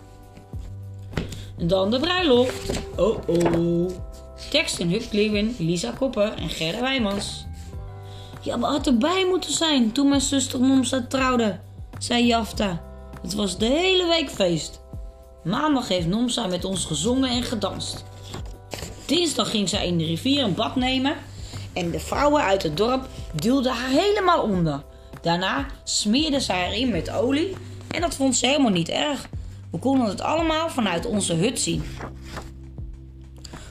Dan de bruiloft. Oh oh. Tekst in Lisa Koppen en Gerda Wijmans. Je had erbij moeten zijn toen mijn zuster Momsa trouwde, zei Jafta. Het was de hele week feest. Maandag heeft Nomsa met ons gezongen en gedanst. Dinsdag ging zij in de rivier een bad nemen en de vrouwen uit het dorp duwden haar helemaal onder. Daarna smeerden zij haar in met olie en dat vond ze helemaal niet erg. We konden het allemaal vanuit onze hut zien.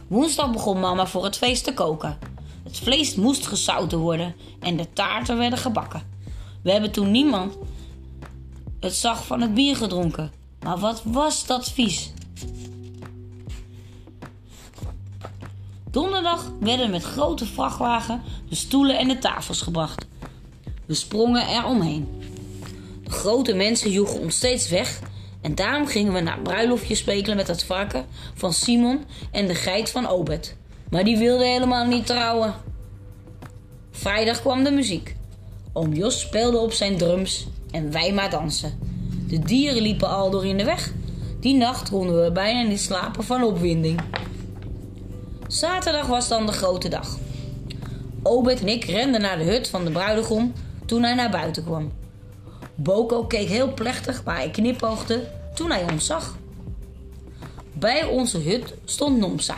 Woensdag begon mama voor het feest te koken. Het vlees moest gezouten worden en de taarten werden gebakken. We hebben toen niemand het zag van het bier gedronken. Maar wat was dat vies? Donderdag werden met grote vrachtwagen de stoelen en de tafels gebracht. We sprongen er omheen. De grote mensen joegen ons steeds weg en daarom gingen we naar bruiloftjes spelen met het varken van Simon en de geit van Obed. Maar die wilde helemaal niet trouwen. Vrijdag kwam de muziek. Oom Jos speelde op zijn drums en wij maar dansen. De dieren liepen al door in de weg. Die nacht konden we bijna niet slapen van opwinding. Zaterdag was dan de grote dag. Obed en ik renden naar de hut van de bruidegom toen hij naar buiten kwam. Boko keek heel plechtig, maar hij knipoogde toen hij ons zag. Bij onze hut stond Nomsa,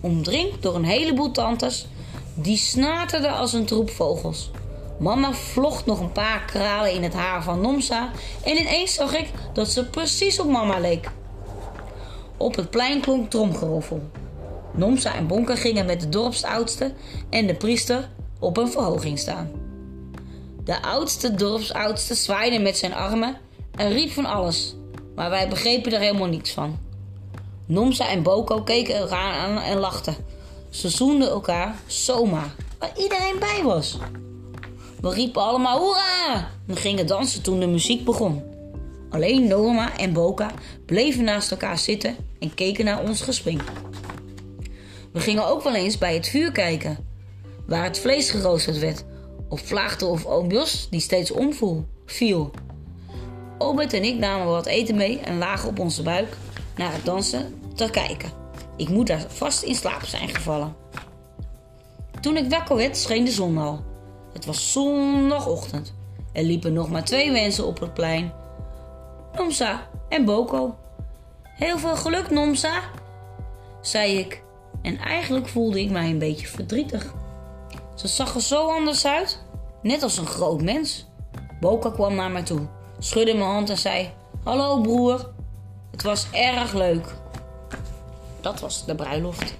omringd door een heleboel tantes die snaterden als een troep vogels. Mama vlocht nog een paar kralen in het haar van Nomsa en ineens zag ik dat ze precies op mama leek. Op het plein klonk tromgeroffel. Nomsa en Bonke gingen met de dorpsoudste en de priester op een verhoging staan. De oudste dorpsoudste zwaaide met zijn armen en riep van alles, maar wij begrepen er helemaal niets van. Nomsa en Boko keken elkaar aan en lachten. Ze zoenden elkaar zomaar, waar iedereen bij was. We riepen allemaal hoera en gingen dansen toen de muziek begon. Alleen Norma en Boka bleven naast elkaar zitten en keken naar ons gespring. We gingen ook wel eens bij het vuur kijken, waar het vlees geroosterd werd, of vlaagden of oom Jos die steeds omviel. Viel. Obed en ik namen wat eten mee en lagen op onze buik naar het dansen te kijken. Ik moet daar vast in slaap zijn gevallen. Toen ik wakker werd, scheen de zon al. Het was zondagochtend. Er liepen nog maar twee mensen op het plein. Nomsa en Boko. Heel veel geluk, Nomsa, zei ik. En eigenlijk voelde ik mij een beetje verdrietig. Ze zag er zo anders uit, net als een groot mens. Boka kwam naar mij toe, schudde mijn hand en zei: Hallo broer. Het was erg leuk. Dat was de bruiloft.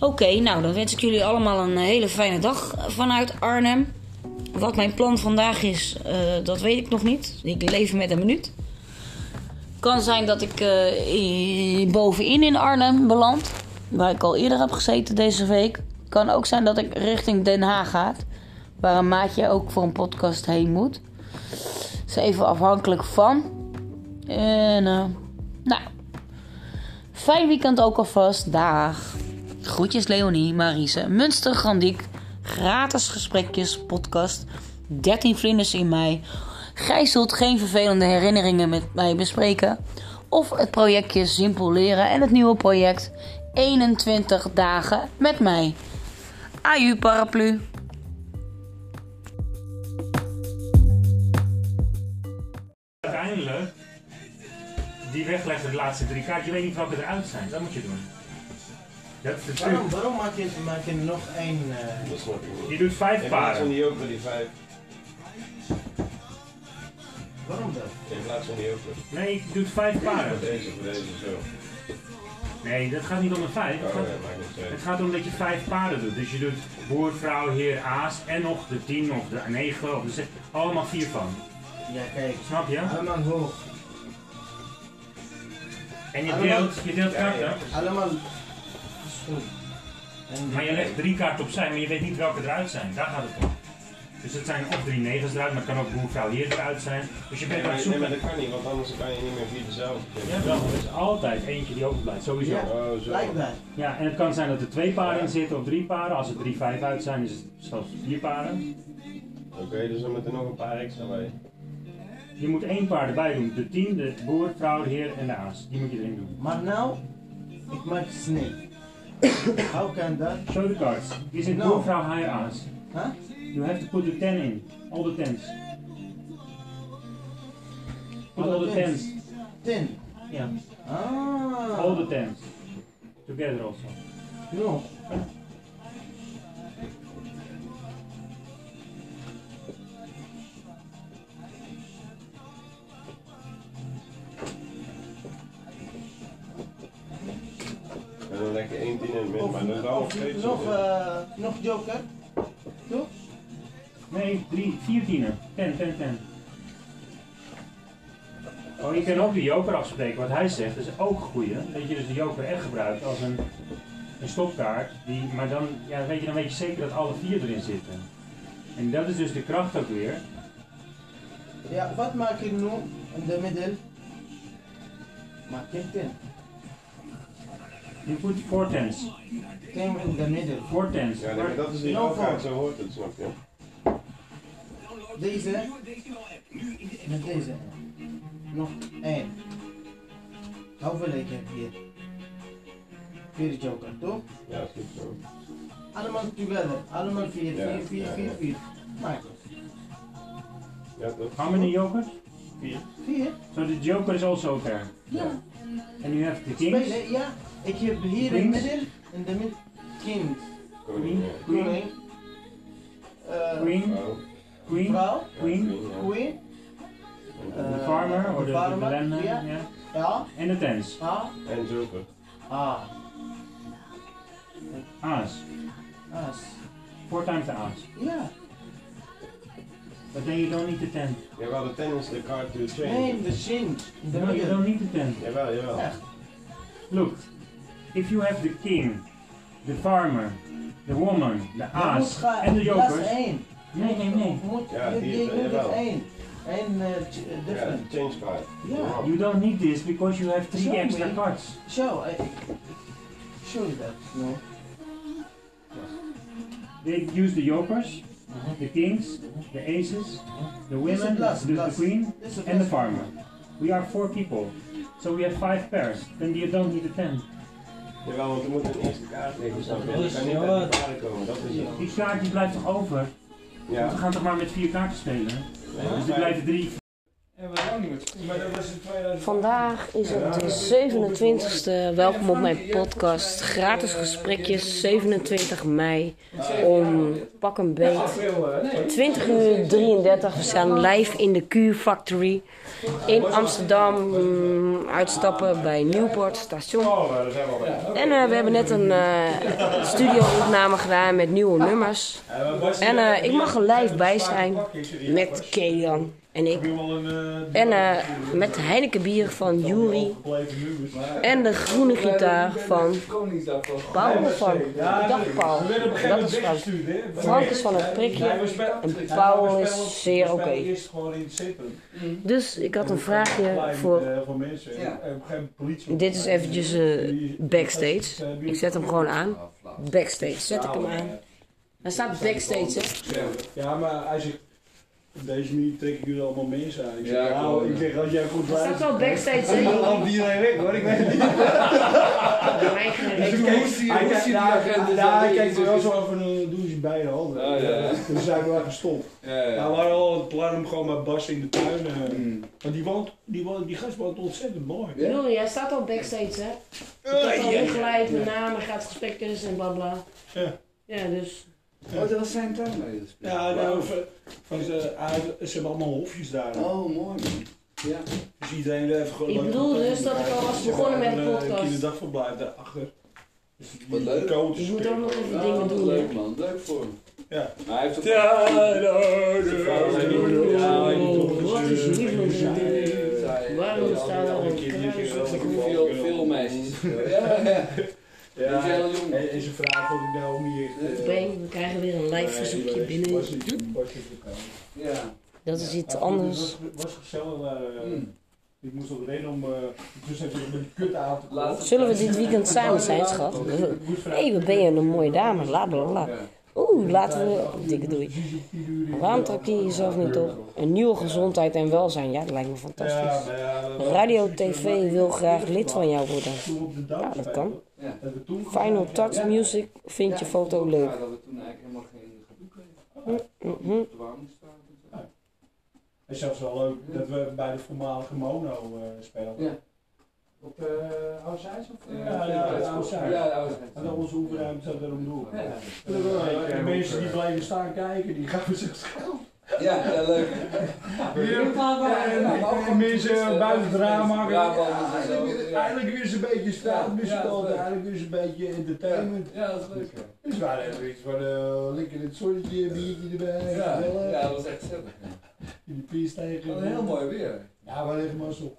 Oké, nou dan wens ik jullie allemaal een hele fijne dag vanuit Arnhem. Wat mijn plan vandaag is, eh, dat weet ik nog niet. Ik leef met een minuut. Kan zijn dat ik eh, bovenin in Arnhem beland, waar ik al eerder heb gezeten deze week. Kan ook zijn dat ik richting Den Haag ga, waar een maatje ook voor een podcast heen moet. Is even afhankelijk van. Eh, nou, fijn weekend ook alvast. Dag. Groetjes Leonie, Marise, Münster, Grandiek. Gratis gesprekjes, podcast. 13 vlinders in mei. Gij zult geen vervelende herinneringen met mij bespreken. Of het projectje Simpel Leren en het nieuwe project 21 dagen met mij. Aju paraplu. Uiteindelijk, die wegleggen de laatste drie kaarten, je weet niet welke eruit zijn. Dat moet je doen. Dat is de truc. Waarom, waarom maak, je, maak je nog één... eh, Dat snap ik. Je doet vijf In plaats van paren. die joker, die vijf. waarom dat? In plaats van die joker. Nee, je doet vijf paren. Deze, voor deze, zo. Nee, dat gaat niet om een vijf. Het Oh gaat, ja, het gaat om dat je vijf paren doet. Dus je doet boer, vrouw, heer, aas en nog de tien of de negen of de zes. Allemaal vier van. Ja, kijk. Snap je? Allemaal hoog. En je Allemaal- deelt, je deelt kaarten. Allemaal... goed. En Maar je legt drie kaarten opzij, maar je weet niet welke eruit zijn. Daar gaat het om. Dus het zijn of drie negens eruit, maar het kan ook boer, vrouw, heer eruit zijn. Dus je bent aan maar, het nee, zoeken. maar dat kan niet, want anders kan je niet meer vier dezelfde. Ja, wel. Er is altijd eentje die overblijft, sowieso. Ja. Oh, zo. Ja, en het kan zijn dat er twee paren in zitten of drie paren. Als er drie vijf uit zijn, is het zelfs vier paren. Oké, dus dan moeten er nog een paar extra bij. Je moet één paar erbij doen. De tien, de boer, vrouw, de heer en de aas. Die moet je erin doen. Maar nou, ik maak snake. How can that? Show the cards. Is it No. heer, aas? Huh? You have to put the ten in. All the tens. Put all the tens. Ten. Yeah. Ah. All the tens. Together also. No. denk ik 1 10 en min, maar dat is wel nog steeds. Nog, uh, nog joker? Toch? Nee, 3, 4 tiener. 10, 10, 10. Oh, je kan ook de joker afspreken. Wat hij zegt is ook goeie. Dat je dus de joker echt gebruikt als een, een stopkaart. Die, maar dan, ja, weet je, dan weet je zeker dat alle vier erin zitten. En dat is dus de kracht ook weer. Ja, wat maak ik nu in de middel? Maak ik 10. You put four tens. Came in the middle. Four tens. Ja, nee, dat is niet no elkaar, zo hoort het, snap je? Deze. Met deze. Nog één. Hoeveel ik heb hier? Vier joker, toch? Ja, dat is goed zo. Allemaal together. Allemaal vier, ja, vier, vier, ja, vier, vier. Maak het. Ja, toch? How many jokers? Vier. Vier? So the joker is also there? Ja. Yeah. And you have the kings? Spelen, ja. Ik heb hier in de middel. In de. Koning, ja. Queen. Eh, Queen. Vrouw. Queen. Vrouw. Queen. Queen. The Eh, farmer or de the, the farmer, landman. ja. Yeah. Ja. En de tens. A. En joker. A. Aas. As. Four times the aas. Ja. But then you don't need the ten. Jawel, de ten is de card to change. Nee, de change. De No, you don't need the ten. Jawel, jawel. Echt. Look, if you have the king, the farmer, the woman, the Je moet aas gaan. en de jokers. is één. Nee, nee, nee. Je moet, Ja, je, die je is- doet het één. Eén eh, ch- eh, different. change card. Ja. You don't need this because you have three Show extra me. cards. Show. I, show you that. No. They use the jokers, the kings, the aces, the This is women, plus, the, the queen, and the farmer. We are four people, so we have five pairs. Then you don't need the ten. Jawel, want er moet een eerste kaart liggen. snap je? Dat Je is- kan niet paarden komen, dat is het. Die kaart die blijft toch over? Ja. We gaan toch maar met vier kaarten spelen? Dus er blijven drie. Vandaag is het de 27e. Welkom op mijn podcast. Gratis gesprekjes, 27 mei. Om pak een beet. 20 uur 33. We staan live in de Q-Factory. In Amsterdam. mm, Uitstappen bij Newport station. En eh, we hebben net een eh studio-opname gedaan met nieuwe nummers. En eh, ik mag er live bij zijn met Kean en ik. En eh, met Heineken bier van Juri. En de groene gitaar van Paul Frank. Dag Paul. Dat is Frank. Frank is van het prikje en Paul is zeer oké. Dus ik had een vraagje voor... Dit is eventjes eh, backstage. Ik zet hem gewoon aan. Backstage, zet ik hem aan. Hij staat backstage, hè? Ja, maar hij zegt. Op deze manier trek ik jullie allemaal mensen aan. Ik zeg, Ja, nou, ik zeg als jij goed Hij staat luistert. wel backstage, hè? Dan loopt iedereen weg hoor, ik weet het niet. Dus hij- kijkt- hij die agenda zo hij in- kijkt er wel zo en dan doen ze beide handen. Oh, ja, ja. Dus zijn we wel gestopt. Ja, Nou, we ja. waren al het plan om gewoon met Bas in de tuin. eh, Mm. Want die, woont, die, woont, die gast woont ontzettend mooi. Ja? Hij staat al backstage, hè? Ik heb al ingeleid, met namen, gaat gesprekjes en bla bla. Ja. Ja, dus... Oh, dat was zijn tuin mee. dus. Ja, nou, van, van ze, ze hebben allemaal hofjes daar. Oh, mooi man. Ja. Dus iedereen even gewoon Ik bedoel dus dat ik al was begonnen met de een, eh, podcast. kinderdagverblijf daarachter. Dus Wat leuk. Ik moet ook nog even Ja, dingen doen, leuk man. Leuk voor hem. Ja. Maar hij heeft ook... Ja, Wat is Zij- Waarom staat er een de Veel, veel meisjes. Ja, ja. Ja, en, en zijn vrouw vond ik nou echt... eh, Oké, we krijgen weer een live verzoekje nee, binnen. was niet- was niet. Ja. Dat is iets Ja, anders. Het was, was gezellig. eh, Mm. Ik moest ook rennen om... eh dus even met die kut aan te komen. Zullen we dit weekend samen zijn, schat? Hé, hey, wat ben je een mooie dame, la bla bla. Oeh, laten we... Dikke doei. Waarom trek je jezelf niet op? Een nieuwe gezondheid en welzijn, ja, dat lijkt me fantastisch. Radio TV wil graag lid van jou worden. Ja, dat kan. Ja. hebben we toen Final Touch Music vindt je foto leuk. ook raar Dat we toen eigenlijk helemaal geen gedoe kregen. Op de warmingstraat en zo. Het is zelfs wel leuk dat we bij de voormalige Mono eh speelden. Ja. Op uh, Oudzijds of? Ja, ja, ja, Oudzijds. Ja, oude En dan onze oefenruimte zat erom door. Ja. En de mensen die blijven staan kijken, die gaan zich schuil. Ja, ja, leuk. En mensen buiten het raam maken. Zo. Eigenlijk- Ja. Eigenlijk weer eens een beetje Ja, ja, eigenlijk weer eens een beetje entertainment. Ja, dat is leuk. ja. Dus we waren even iets van eh, lekker in het zonnetje, een biertje erbij, Ja, ja, dat was echt gezellig. In de tegen. Wat een heel mooi weer. Ja, maar even mazzel.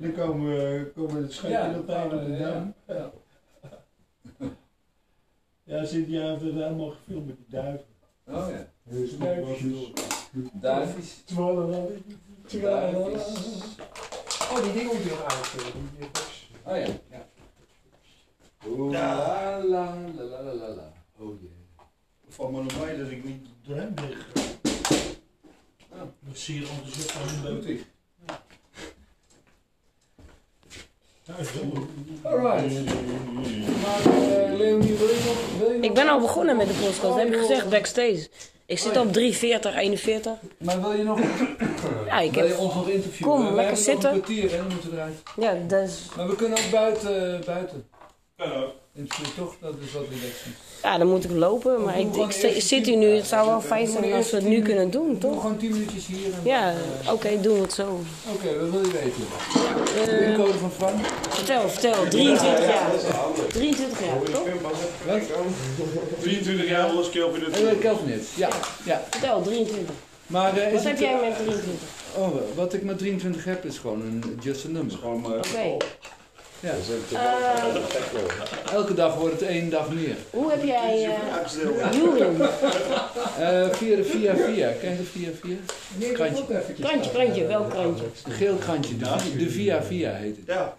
En dan komen we, komen we het scheepje Ja, op de ja, dam. ja. Ja, Cynthia heeft het helemaal gefilmd met die duiven. Oh ja. Dus dat Duifjes. twaalf. Duifjes. Oh, die dingen moet je box. Oh ja. ja. Ja. la la la la la la la. Oh jee. Van me nog mee dat ik niet door hem lig. Oh. Ik ben zeer enthousiast van hem Doet leuk. hij. Ja, is wel- Alright. Maar eh, Leonie, wil je nog... Wil je nog Ik ben al begonnen met de podcast, dat heb ik gezegd, backstage. Ik zit op 340, 41. Maar wil je nog... Ja, ik Wil je heb... ons nog interviewen? Kom, We lekker zitten. een kwartier, hè? Dan moeten eruit. Ja, dat is... Maar we kunnen ook buiten... buiten. Hallo. Toch? Dat is wat. Ja, dan moet ik lopen, maar ik, zit hier nu. Het zou wel fijn zijn als we het nu kunnen doen, Doe toch? gewoon 10 minuutjes hier. En Ja, dan, oké, eh, doen we het zo. Oké, wat wil je weten? Eh, Pincode van Frank? vertel, vertel. 23 jaar. 23 jaar, toch? Wat? 23 jaar alles keer op in Eh, Kelvin Ja, ja. Vertel, 23. Maar eh, Wat heb het... jij met 23? Oh, wat ik met 23 heb is gewoon een just. Gewoon maar. Oké. Ja. Eh, Elke dag wordt het één dag meer. hoe heb jij eh Julian? Eh via de via via. Ken je de via via? Krantje. Krantje, krantje, welk krantje? Geel krantje. De, de via via heet het. Ja.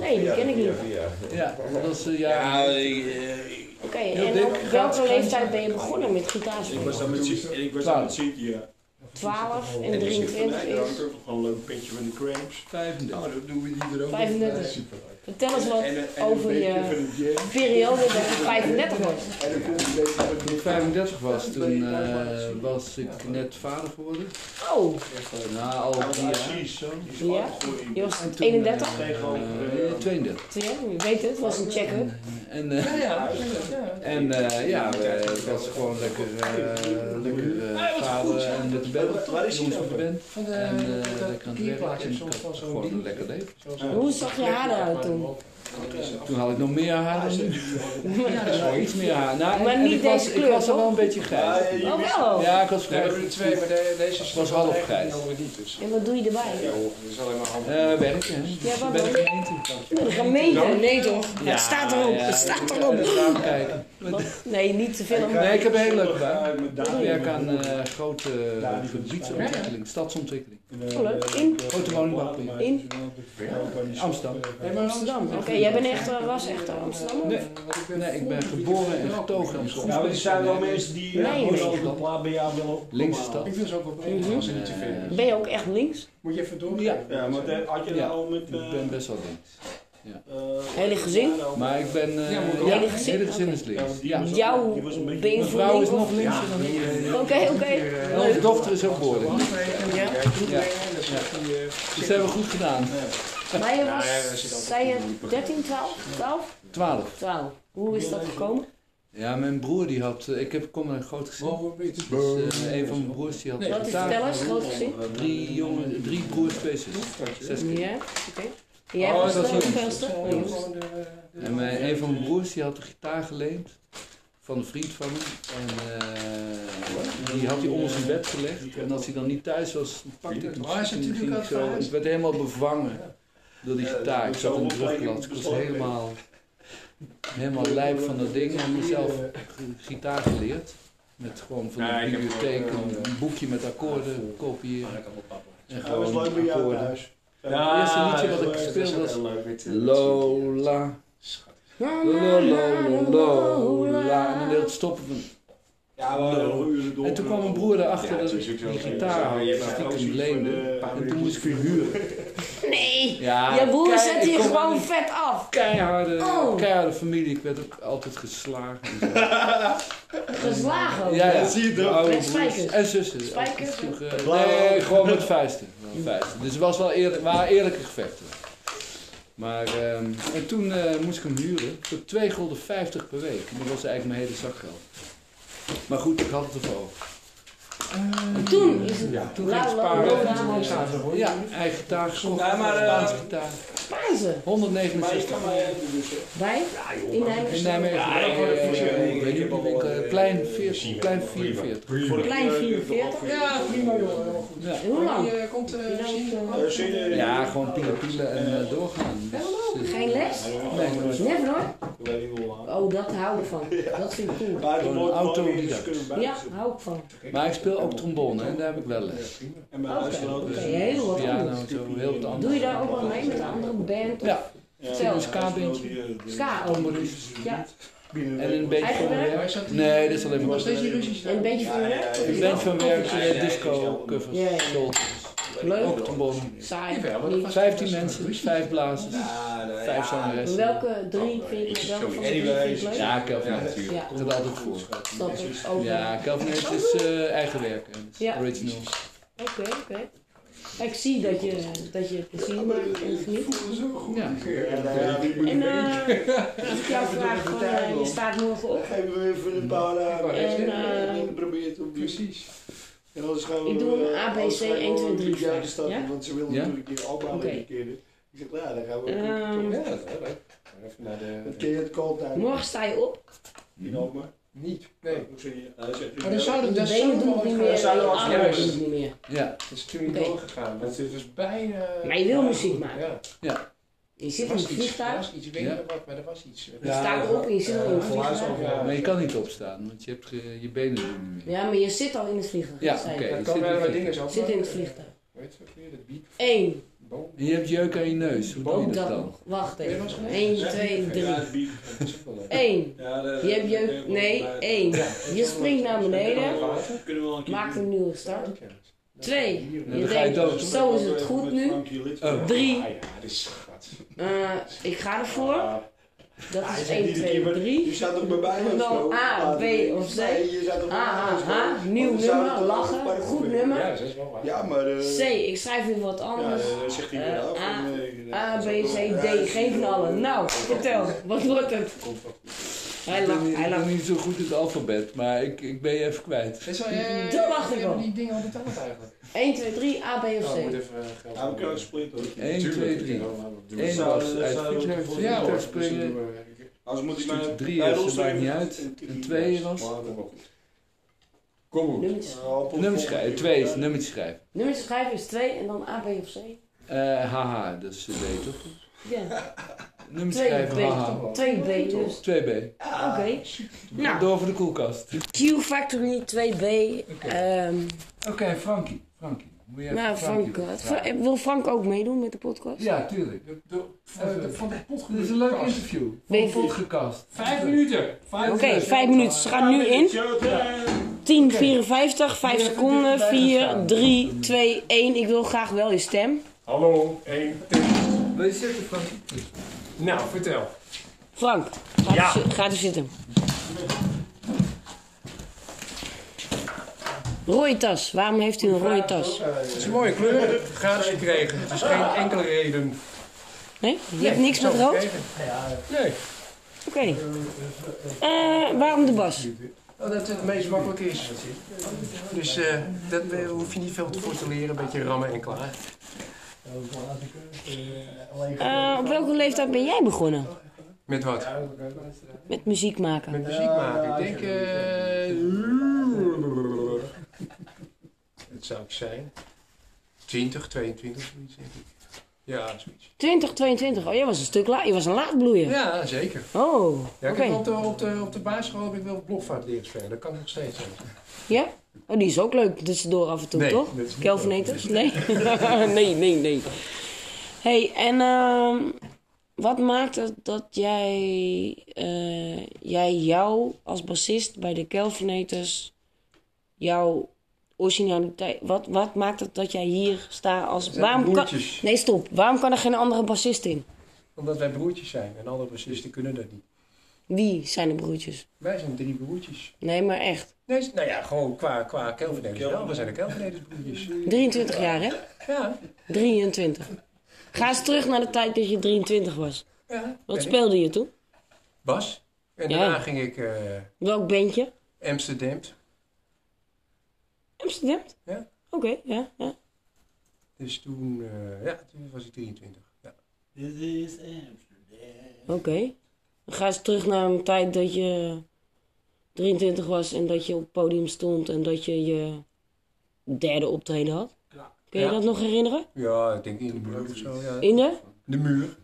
Nee, die ken ik niet. Ja, dat is uh, ja. Oké, Heel en op welke leeftijd ben je begonnen met Ik gitaarspelen? was dan met ik was dan met Cynthia. 12 en En 23 Ja, is ik heb gewoon een leuk petje van de Cramps. 35. Nou, dat doen we die er ook. 35. Super. Vertel eens wat En, eh, en over je periode dat je 35 was. En dan komt een beetje van Toen ik 35 was, toen eh, was ik net vader geworden. Oh, Na al drie jaar. Precies. ja? Je was En toen, 31? eh, eh, 32. Ja, je weet het, het was een check-up. En, eh, en eh, ja, we- het was gewoon lekker, eh, lekker eh, vader en met de band. Waar is Jongens dan met de band. En eh, lekker aan het werk. En gewoon een lekker leven. Hoe zag je haar eruit toen? Toen had ik nog meer haar dan nu. Ja, dat is wel iets meer haar. Nou, Maar en niet ik was, deze Ik kleur, was er wel een beetje grijs. Oh wel? Ja, ik was Nee, vrij. we hebben er twee, maar de- deze is was half grijs. niet. Dus. En wat doe je erbij? Ja, dat is alleen maar handig. Eh, werken, hè? Ja, wat de gemeente. Oh, de gemeente? Nee toch? Het staat erop, ja, het staat ja, erop. Even Nee, niet te veel. Nee, ik heb een hele leuke baan. Met Ik werk aan eh, grote gebiedsontwikkeling, stadsontwikkeling. Oh, leuk. In? Grote woningbouwproject. In? Amsterdam. Amsterdam. Oké, jij bent echt, eh, was echt Amsterdam? Nee, nee, ik ben geboren en getogen in Ja, maar er zijn wel mensen die Nee, gewoon de plaat bij jou willen Linkse stad. Ik vind ze ook wel is. Ben je ook echt links? Moet je even door. Ja. Ja, maar had je Ja. nou al met... Ik ben best wel links. Hele gezin? Maar ik ben... eh Ja, ja, Hele het gezin? hele gezin is Ja, links. Ja. Jouw beetje- Mijn vrouw is nog of- linkser dan ik. Oké, oké. En onze dochter is ook behoorlijk. Ja. Ja. Dus dat hebben we goed gedaan. Maar je Ja, was, ja, zei je 13, 12? 12? 12. 12. Hoe is dat gekomen? Ja, mijn broer die had... eh, Ik heb, kom een groot gezin. Dus, eh, een van mijn broers die had... Nee, Wat is gitaar. vertel eens, groot gezin? Drie jongen, drie broers, twee zussen. Zes kinderen. Ja, oké. Jij Oh, was dat is de hoeveelste? En mijn, een van mijn broers die had een gitaar geleend van een vriend van hem. En eh, die had hij onder zijn bed gelegd. En als hij dan niet thuis was, pakte ik hem. Het zo. Ik werd helemaal bevangen door die gitaar. Ik zat in de terugklas. Ik was helemaal, helemaal lijp van dat ding. En mezelf gitaar geleerd. Met gewoon van de bibliotheek een, eh, boekje met akkoorden kopiëren. En Hij was gewoon leuk bij jou akkoorden. Thuis. Het eerste liedje wat ik speelde was. Lola. Lola, Lola. En dan deed het stoppen van... Ja, we. En toen kwam mijn broer erachter Ja, dat ik ook die gitaar stiekem ook leende. En toen moest ik hem huren. Nee! Ja, Je broer ik je gewoon vet af. Keiharde, Oh. keiharde familie. Ik werd ook altijd geslagen. Geslagen ook. Ja, ja. Dat zie je toch? Spijkers? En zussen. Spijkers? Eh. Nee, gewoon met vuisten. Dus het was wel eerlijk, waren eerlijke gevechten. Maar, ehm, en toen eh, moest ik hem huren voor 2 gulden 50 per week. En dat was eigenlijk mijn hele zakgeld. Maar goed, ik had het ervoor. En toen is het Ja, toen ging La- sparen. Lola- Ja, eigen gitaar gekocht. Ja, maar, eh, Spaanse gitaar. Spaanse. Maar je 169. kan mij dus, hè. Bij? In Nijmegen? In Nijmegen. Ja, ik word eh, het eh, eh, plein eh, 40, zien. plein Prima. 44. Voor de- Klein eh, 44? Ja, prima joh. Hoe lang? Komt eh, eh, Eh, Ja, gewoon pielen pielen en eh, doorgaan. Eh, Geen les? Nee, Never hoor. Oh, dat hou ik van. Dat vind ik cool. Maar nooit autodidact. Ja, hou ik van. Maar ik speel ook trombone en daar heb ik wel les. En mijn Oké, huisgenoten. oké, heel wat Piano anders. en zo, heel wat anders. Doe je daar ook wel mee met een andere band? Ja, een ska-bandje. Ska ook. Componist. Ja. En een beetje van werk? werk. Nee, dit is alleen maar Was deze Russisch? En een beetje van je werk? Een band van werk, eh, disco, covers, Ja, ja. soul. Leuk. Ook trombone. Saai. Jawel, dat Niet. was- 15 mensen, 5 blazers, 5 zangeressen. Welke drie vind je welke van de? Ja, Kelvin natuurlijk. Ja. Ik had altijd voor. Snap ik. Ook. Ja, Kelvin is eh, eigen werk. hè. Dat is Ja. original. Oké, oké. Ik zie dat je, dat je plezier maakt en geniet. Ja. En eh, als ik jou vraag, van, eh, je staat morgen op. Geven we even een paar dagen. En, En probeer het op. Precies. En anders gaan we, Ik doe een eh, A, B, C, gaan we 1, 2, 3, een jaar starten, ja? Want ze willen Ja? natuurlijk een keer Alba een keer. Ik zeg, ja, dan gaan we ook. Ehm, Ja, dat is wel leuk. Even naar Het de... ken je het uit. morgen sta je op. In Alkmaar. Niet. Nee. Hoe zeg je? Hij zegt, Maar dan zouden dat benen zouden doen we het niet meer Zouden we armen doen gaan. het niet meer. Ja. Het is toen niet doorgegaan. Dat is dus bijna... Maar je wil muziek maken. Ja. Je zit in het vliegtuig. Er wat, was iets. Je staat erop en je zit al in het vliegtuig. Maar je kan niet opstaan, want je hebt je benen niet meer. Ja, maar je zit al in het vliegtuig. Ja, oké. Je. Zit in het vliegtuig. Weet je wat weer? Dat biep. 1. En je hebt jeuk aan je neus. Boom doe dat dan? Wacht even. 1, 2, 3. 1. Je hebt jeuk. Nee, 1. Je springt naar beneden. Maakt een nieuwe start. 2. Je denkt, zo is het goed nu. 3. Uh, ik ga ervoor. Dat ah, is 1, 2, 3. Je staat toch maar bij me? Dan A, B of C. A, nieuw nummer, lachen, goed, nummer. Ja, dat is wel waar. Ja, maar, uh, C, ik schrijf weer wat anders. Ja, zegt hij eh, wel. A, A, B, C, D, geen van allen. Nou, vertel, wat wordt het? Hij Ik ben, hij ik ben lacht. niet zo goed in het alfabet, maar ik, ik ben je even kwijt. Is wel, eh, Dat wacht ik hebben wel. die dingen al betaald eigenlijk? 1, 2, 3, A, B of Oh, ik moet C. even eh, geld Ja, we kunnen ook splitten. 1, 2, 3. Eén Zou- was zou- uit zou- ja hoor, springen. Anders moet ik maar... Drie Ja, is, rolstoel maakt niet uit. een- En twee was? Kom goed. Nummertjes. Nummer schrijven, twee is nummertje schrijven. Nummertje schrijven is 2 en dan A, B of C. Eh haha, dat is B toch? Ja, Nummer 2 schrijven, haha. B. 2B dus. 2B. Oké. Nou, Door voor de koelkast. Q Factory 2B. Ehm Oké, Frankie. Frankie. Moet je even nou, Frankie Frank, wat- vragen. Fra- wil Frank ook meedoen met de podcast? Ja, tuurlijk. Van van de pot Dit is een leuk interview. Van podcast. Vijf minuten. Vijf Oké, 5 minuten. Ze gaan nu in. 10, 54, 5 seconden. 4, 3, 2, 1. Ik wil graag wel je stem. Hallo, één. Wil je zitten, Frankie? Nou, vertel. Frank, ga, Ja. er, ga er zitten. Rode tas. Waarom heeft u een rode tas? Het is een mooie kleur. Gratis gekregen. Het is geen enkele reden. Nee? Je hebt niks met rood? Nee. Oké. Eh, waarom de bas? Oh, dat het het meest makkelijk is. Dus eh, dat eh, hoef je niet veel voor te leren. Een beetje rammen en klaar. Eh, op welke leeftijd ben jij begonnen Met wat? met muziek maken? Met muziek maken. Ik denk... eh het zou ik zijn. 20, 22, zoiets denk ik. Ja, zoiets. 20, 22. Oh, jij was een stuk laat. Je was een laatbloeier. Ja, zeker. Oh, Ja, ik heb op, de, op, de, op de basisschool heb ik wel blokfluit leren spelen. Dat kan nog steeds. Ja? Oh, die is ook leuk tussendoor af en toe, Nee, toch? Kelvinator? Nee? nee, nee, nee. hey, en ehm, wat maakt het dat jij, eh, jij jou als bassist bij de Kelvinators, jouw originaliteit, wat, wat maakt het dat jij hier staat als... Waarom kan, nee, stop. Waarom kan er geen andere bassist in? Omdat wij broertjes zijn en andere bassisten kunnen dat niet. Wie zijn de broertjes? Wij zijn drie broertjes. Nee, maar echt. Nee, nou ja, gewoon qua, qua Kelvinators wel. We zijn de Kelvinators broertjes. 23 jaar, hè? Ja. 23. Ga eens terug naar de tijd dat je 23 was. ja Wat ik. speelde je toen? Bas. En Ja. daarna ging ik eh, Welk bandje? Amsterdam. Amsterdam? Ja. Oké, ja, ja. Dus toen, eh, ja, toen was ik 23. Ja. Dit is Amsterdam. Oké. Dan ga eens terug naar een tijd dat je 23 was en dat je op het podium stond en dat je je derde optreden had. Kun je Ja. dat nog herinneren? ja, ik denk in de muur of zo. Ja. In de? de muur.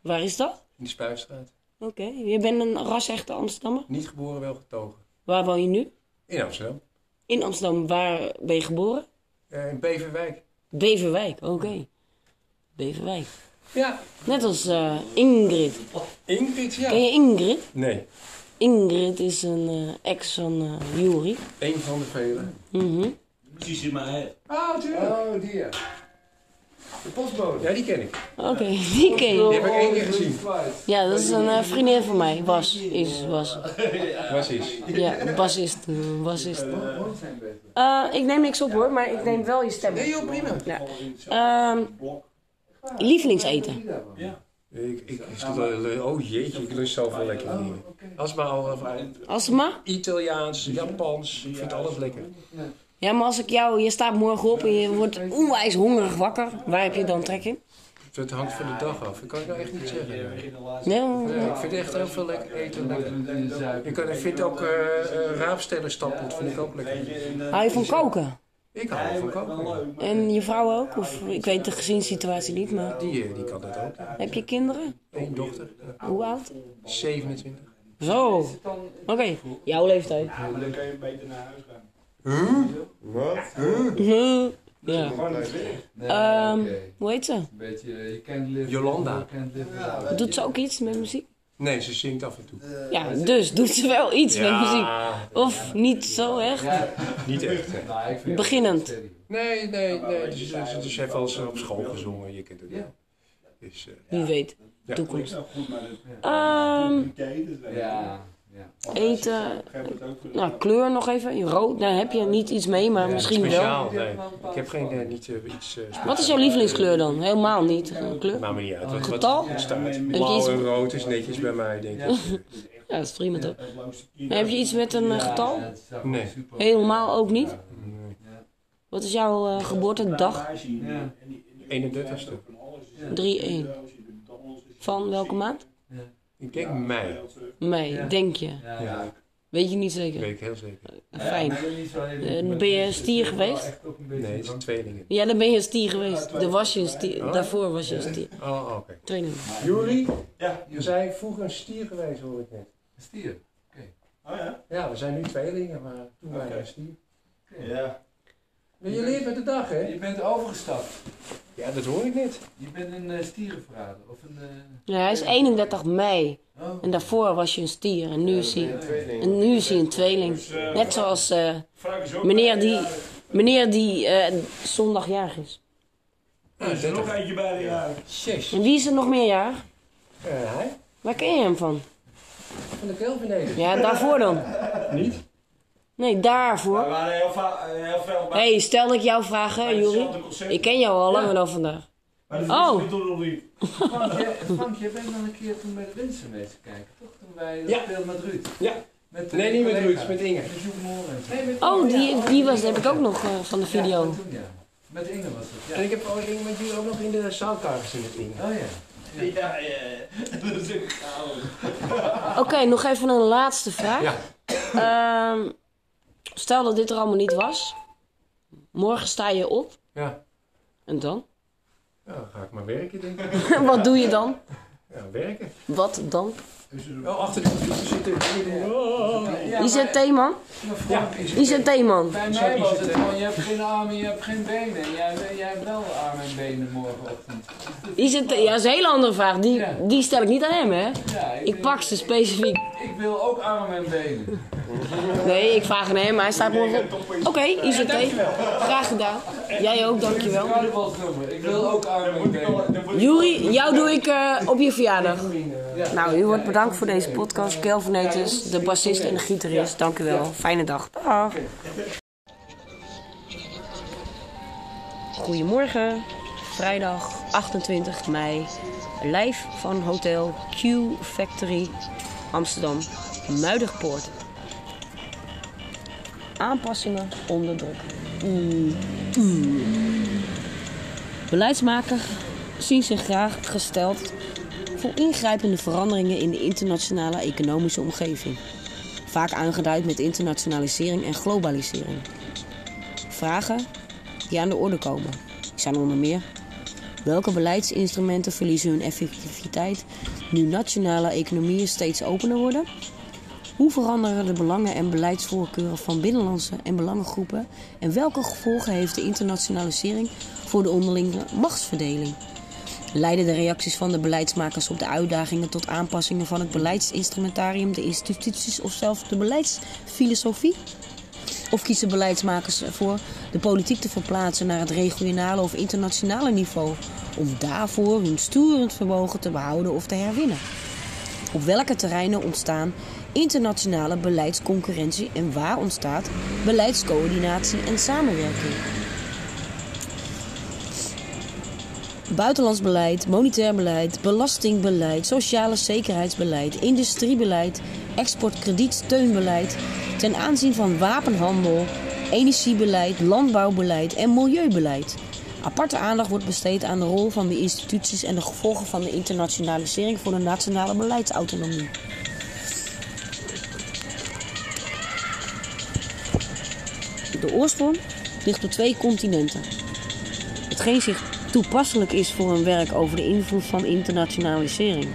Waar is dat? In de Spuistraat. Oké. Je bent een ras-echte Amsterdammer. Niet geboren, wel getogen. Waar woon je nu? In Amsterdam. In Amsterdam. Waar ben je geboren? Eh, in Beverwijk. Beverwijk, oké. Beverwijk. Ja. Net als eh, Ingrid. Ingrid, ja. Ken je Ingrid? Nee. Ingrid is een eh, ex van eh Juri. Eén van de vele. Mhm. Precies in mijn head. Oh, tuurlijk. Oh, die ja. De postbode. Ja, die ken ik. Oké, die ken je. Die heb ik één keer gezien. Ja, dat is een eh, vriendin van mij. Was, is, was. Was is. Ja, bassist. eh, bassist. Eh, ik neem niks op hoor, maar ik neem wel je stem. Nee joh, prima. Ja. Ehm, lievelingseten. Ja. Ik, ik, ik, oh jeetje, ik lust zoveel lekkere dingen. Als maar al Alsma? Italiaans, Japans, ik vind alles lekker. Ja, maar als ik jou, je staat morgen op en je wordt onwijs hongerig wakker. Waar heb je dan trek in? Het hangt van de dag af, ik kan het nou echt niet zeggen. Nee, Ja, ik vind echt heel veel lekker eten lekker. Ik, kan, ik vind ook uh, uh, raapstellen stappen, dat vind ik ook lekker. Hou je van koken? Ik hou van koken. En je vrouw ook? Of, ik weet de gezinssituatie niet, maar... Die, die kan dat ook. Heb je kinderen? Eén dochter. Hoe oud? 27. Zo. Oké, okay. jouw leeftijd. Dan kan je beter naar huis gaan. Huh? Wat? Huh? Ja. Um, hoe heet ze? Een beetje, je kent live. Jolanda. Doet ze ook iets met muziek? Nee, ze zingt af en toe. Ja, dus doet ze wel iets ja. met muziek. Of niet zo echt? Ja, niet echt. Hè. Beginnend. Nee, nee, nee. Dus, dus, dus heeft wel eens op school gezongen, je kent het wel. Dus, eh, Wie weet. Ja. Toekomst. Nou, Ehm, je. Ja, ja. eten. Nou, kleur nog even. Rood, daar heb je niet iets mee, maar misschien wel. Speciaal, nee. Ik heb geen, eh, niet eh, iets eh, Wat is jouw lievelingskleur dan? Helemaal niet. Een kleur? Maakt me niet uit. Wat, wat Getal? er staat. Blauw en rood is netjes bij mij, denk ik. Ja, dat is prima toch? En heb je iets met een getal? Nee. Helemaal ook niet? Wat is jouw eh, geboortedag? 31ste. 3-1. Van welke maand? Ik denk mei. Mei, denk je. Ja, Weet je niet zeker? weet ik heel zeker. Fijn. Eh, ben je stier geweest? Nee, het zijn tweelingen. Ja, dan ben je een stier geweest. Daar was je een stier. Daarvoor was je een stier. Oh, oké. Tweeling. Juri? Ja. Je zei vroeger een stier geweest, hoor ik net. Stier? Oh ja? Ja, we zijn nu tweelingen, maar toen waren we een stier. Ja. Maar je leert met de dag, hè? Je bent overgestapt. Ja, dat hoor ik niet. Je bent een uh, stierenverrader. Of een... eh, Ja, hij is 31 mei. Oh. En daarvoor was je een stier. En nu is hij, en nu is hij een tweeling. Net zoals eh, meneer die, meneer die eh, zondag jarig is. Er is er nog eentje bij de jaar. Zes. En wie is er nog meer jarig? Eh, hij? Waar ken je hem van? Van de Kelvineden. Ja, daarvoor dan. Niet? Nee, We daarvoor. waren heel, va- heel veel bij. hey, stel dat ik jou vraag, hè, Juri. Ik ken jou al langer dan vandaag. Maar dat Oh. we niet. Frank, jij, Frank, jij bent dan een keer toen bij de Winsen wezen kijken, toch? Toen wij Ja. speelden met Ruud. Ja. Met, Nee, eh, niet met. Ruud, met Inge. Met Joep Morens. Nee, met Oh, ja, die, die was, heb ik ook nog eh, van de Ja, video. met toen, ja. Met Inge was het, En ja. ik heb ook met jullie ook nog in de zaalkamer gezien met Inge. Oh ja. Ja, ja. Dat is goud. Oké, nog even een laatste vraag. Ja. Ehm, stel dat dit er allemaal niet was. Morgen sta je op. Ja. En dan? Ja, dan ga ik maar werken, denk ik. Wat doe je dan? Ja, werken. Wat dan? Oh, achter de computer zitten. Oh. ICT man? Ja, ICT man. Bij mij was het gewoon, je hebt geen armen, je hebt geen benen. En jij, jij hebt wel armen en benen morgenochtend. ICT, ja, dat is een hele andere vraag. Die, Ja. die stel ik niet aan hem, hè? Ja, Ik pak ze specifiek. Ik wil ook armen en benen. Nee, ik vraag aan hem, maar hij staat morgen op. Oké, ICT. Graag gedaan. Jij ook, dankjewel. Ik wil ook armen en benen. Juri, jou doe ik eh, op je verjaardag. Nou, u wordt bedankt voor deze podcast. Kelvinetus, de bassist en de gitarist. Dank u wel. Fijne dag. Dag. Goedemorgen. Vrijdag 28 mei. Live van Hotel Q Factory Amsterdam. Muiderpoort. Aanpassingen onder druk. Mm, mm. Beleidsmakers zien zich graag gesteld ingrijpende veranderingen in de internationale economische omgeving. Vaak aangeduid met internationalisering en globalisering. Vragen die aan de orde komen zijn onder meer welke beleidsinstrumenten verliezen hun effectiviteit nu nationale economieën steeds opener worden? Hoe veranderen de belangen en beleidsvoorkeuren van binnenlandse en belangengroepen? En welke gevolgen heeft de internationalisering voor de onderlinge machtsverdeling? Leiden de reacties van de beleidsmakers op de uitdagingen tot aanpassingen van het beleidsinstrumentarium, de instituties of zelfs de beleidsfilosofie? Of kiezen beleidsmakers ervoor de politiek te verplaatsen naar het regionale of internationale niveau, om daarvoor hun sturend vermogen te behouden of te herwinnen? Op welke terreinen ontstaan internationale beleidsconcurrentie en waar ontstaat beleidscoördinatie en samenwerking? Buitenlands beleid, monetair beleid, belastingbeleid, sociale zekerheidsbeleid, industriebeleid, exportkredietsteunbeleid ten aanzien van wapenhandel, energiebeleid, landbouwbeleid en milieubeleid. Aparte aandacht wordt besteed aan de rol van de instituties en de gevolgen van de internationalisering voor de nationale beleidsautonomie. De oorsprong ligt op twee continenten. Hetgeen zich toepasselijk is voor een werk over de invloed van internationalisering.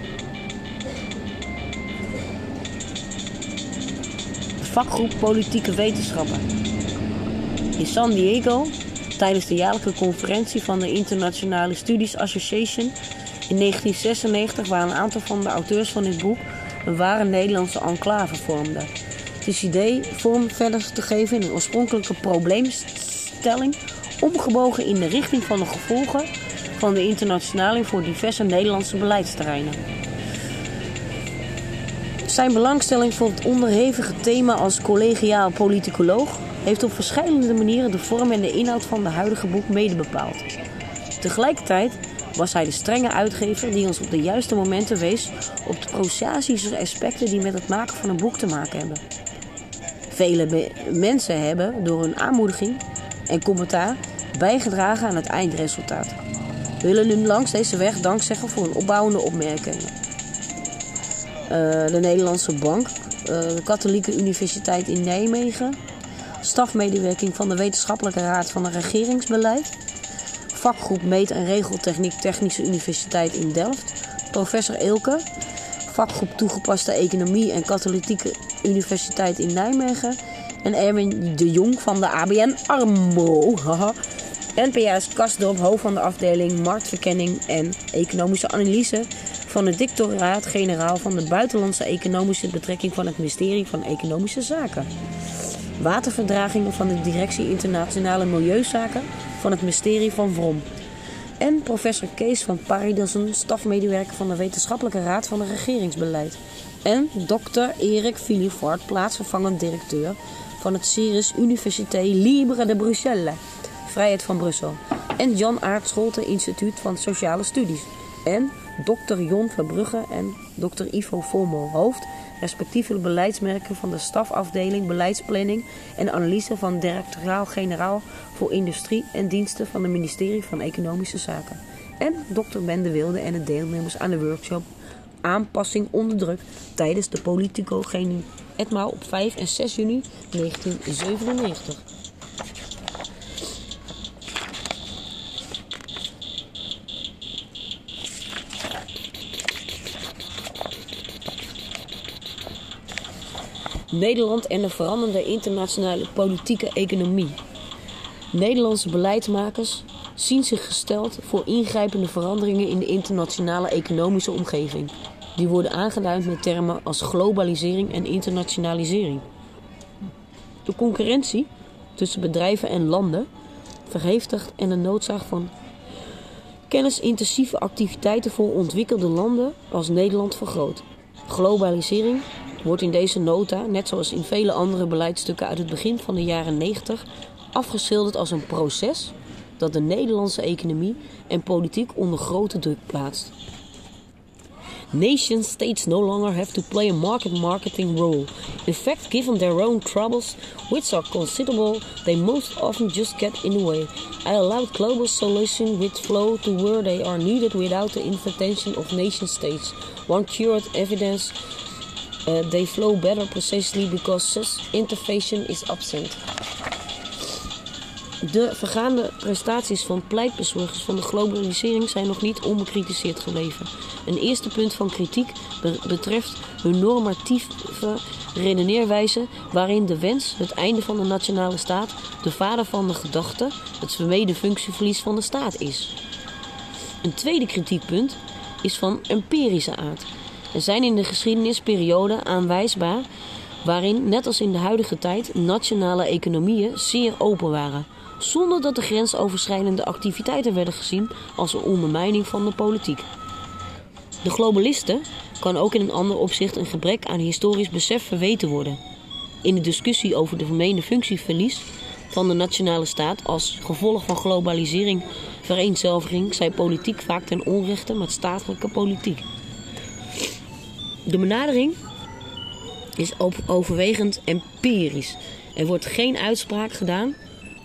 Vakgroep Politieke Wetenschappen. In San Diego, tijdens de jaarlijke conferentie van de Internationale Studies Association in 1996, waar een aantal van de auteurs van dit boek een ware Nederlandse enclave vormden. Het is idee vorm verder te geven in een oorspronkelijke probleemstelling, omgebogen in de richting van de gevolgen van de internationaling voor diverse Nederlandse beleidsterreinen. Zijn belangstelling voor het onderhevige thema als collegiaal politicoloog heeft op verschillende manieren de vorm en de inhoud van de huidige boek mede bepaald. Tegelijkertijd was hij de strenge uitgever die ons op de juiste momenten wees op de prosaïsche aspecten die met het maken van een boek te maken hebben. Vele me- mensen hebben door hun aanmoediging en commentaar bijgedragen aan het eindresultaat. We willen nu langs deze weg dank zeggen voor hun opbouwende opmerkingen. Eh, de Nederlandse Bank, eh, de Katholieke Universiteit in Nijmegen, stafmedewerking van de Wetenschappelijke Raad van het Regeringsbeleid, vakgroep Meet- en Regeltechniek Technische Universiteit in Delft, professor Eelke, vakgroep Toegepaste Economie en Katholieke Universiteit in Nijmegen en Erwin de Jong van de ABN AMRO. NPS Kastdorp, hoofd van de afdeling Marktverkenning en Economische Analyse van het Dictoraat-Generaal van de Buitenlandse Economische Betrekking van het Ministerie van Economische Zaken. Waterverdragingen van de Directie Internationale Milieuzaken van het Ministerie van Vrom. En professor Kees van Paridassen, stafmedewerker van de Wetenschappelijke Raad van het Regeringsbeleid. En dokter Erik Philippart, plaatsvervangend directeur van het Ceres Université Libre de Bruxelles, Vrijheid van Brussel. En Jan Scholte, Instituut van Sociale Studies. En dokter Jon Verbrugge en dokter Ivo Volmo, hoofd respectievelijk beleidsmerken van de stafafdeling beleidsplanning en analyse van directoraal-generaal voor industrie en diensten van het ministerie van Economische Zaken. En dokter Ben de Wilde en de deelnemers aan de workshop aanpassing onder druk tijdens de politicogenie etmaal op 5 en 6 juni 1997. Nederland en de veranderende internationale politieke economie. Nederlandse beleidsmakers zien zich gesteld voor ingrijpende veranderingen in de internationale economische omgeving. Die worden aangeduid met termen als globalisering en internationalisering. De concurrentie tussen bedrijven en landen verhevigt en de noodzaak van kennisintensieve activiteiten voor ontwikkelde landen als Nederland vergroot. Globalisering wordt in deze nota, net zoals in vele andere beleidstukken uit het begin van de jaren 90, afgeschilderd als een proces dat de Nederlandse economie en politiek onder grote druk plaatst. Nation states no longer have to play a market marketing role. In fact, given their own troubles, which are considerable, they most often just get in the way. I allowed global solutions which flow to where they are needed without the intervention of nation states. One cured evidence uh, they flow better precisely because intervention is absent. De vergaande prestaties van pleitbezorgers van de globalisering zijn nog niet onbekritiseerd gebleven. Een eerste punt van kritiek be- betreft hun normatieve redeneerwijze, waarin de wens, het einde van de nationale staat, de vader van de gedachte, het vermeden functieverlies van de staat is. Een tweede kritiekpunt is van empirische aard. Er zijn in de geschiedenisperioden aanwijsbaar waarin, net als in de huidige tijd, nationale economieën zeer open waren, zonder dat de grensoverschrijdende activiteiten werden gezien als een ondermijning van de politiek. De globalisten kan ook in een ander opzicht een gebrek aan historisch besef verweten worden. In de discussie over de vermeende functieverlies van de nationale staat als gevolg van globalisering, vereenzelviging, zei politiek vaak ten onrechte met statelijke politiek. De benadering is overwegend empirisch. Er wordt geen uitspraak gedaan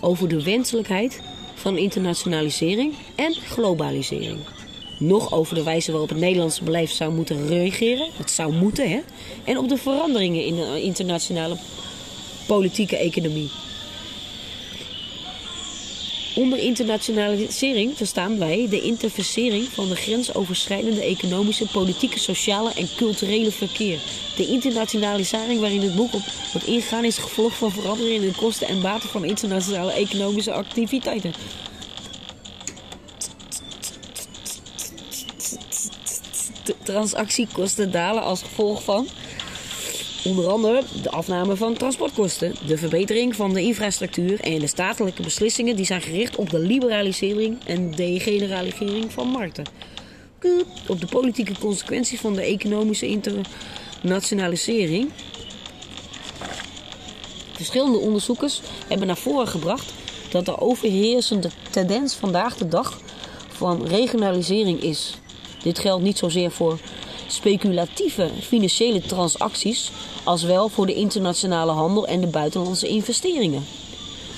over de wenselijkheid van internationalisering en globalisering. Nog over de wijze waarop het Nederlandse beleid zou moeten reageren. Het zou moeten, hè? En op de veranderingen in de internationale politieke economie. Onder internationalisering verstaan wij de interversering van de grensoverschrijdende economische, politieke, sociale en culturele verkeer. De internationalisering waarin het boek op wordt ingegaan is gevolg van veranderingen in de kosten en baten van internationale economische activiteiten. Transactiekosten dalen als gevolg van Onder andere de afname van transportkosten, de verbetering van de infrastructuur en de statelijke beslissingen die zijn gericht op de liberalisering en degeneralisering van markten. Op de politieke consequenties van de economische internationalisering. Verschillende onderzoekers hebben naar voren gebracht dat de overheersende tendens vandaag de dag van regionalisering is. Dit geldt niet zozeer voor speculatieve financiële transacties, als wel voor de internationale handel en de buitenlandse investeringen.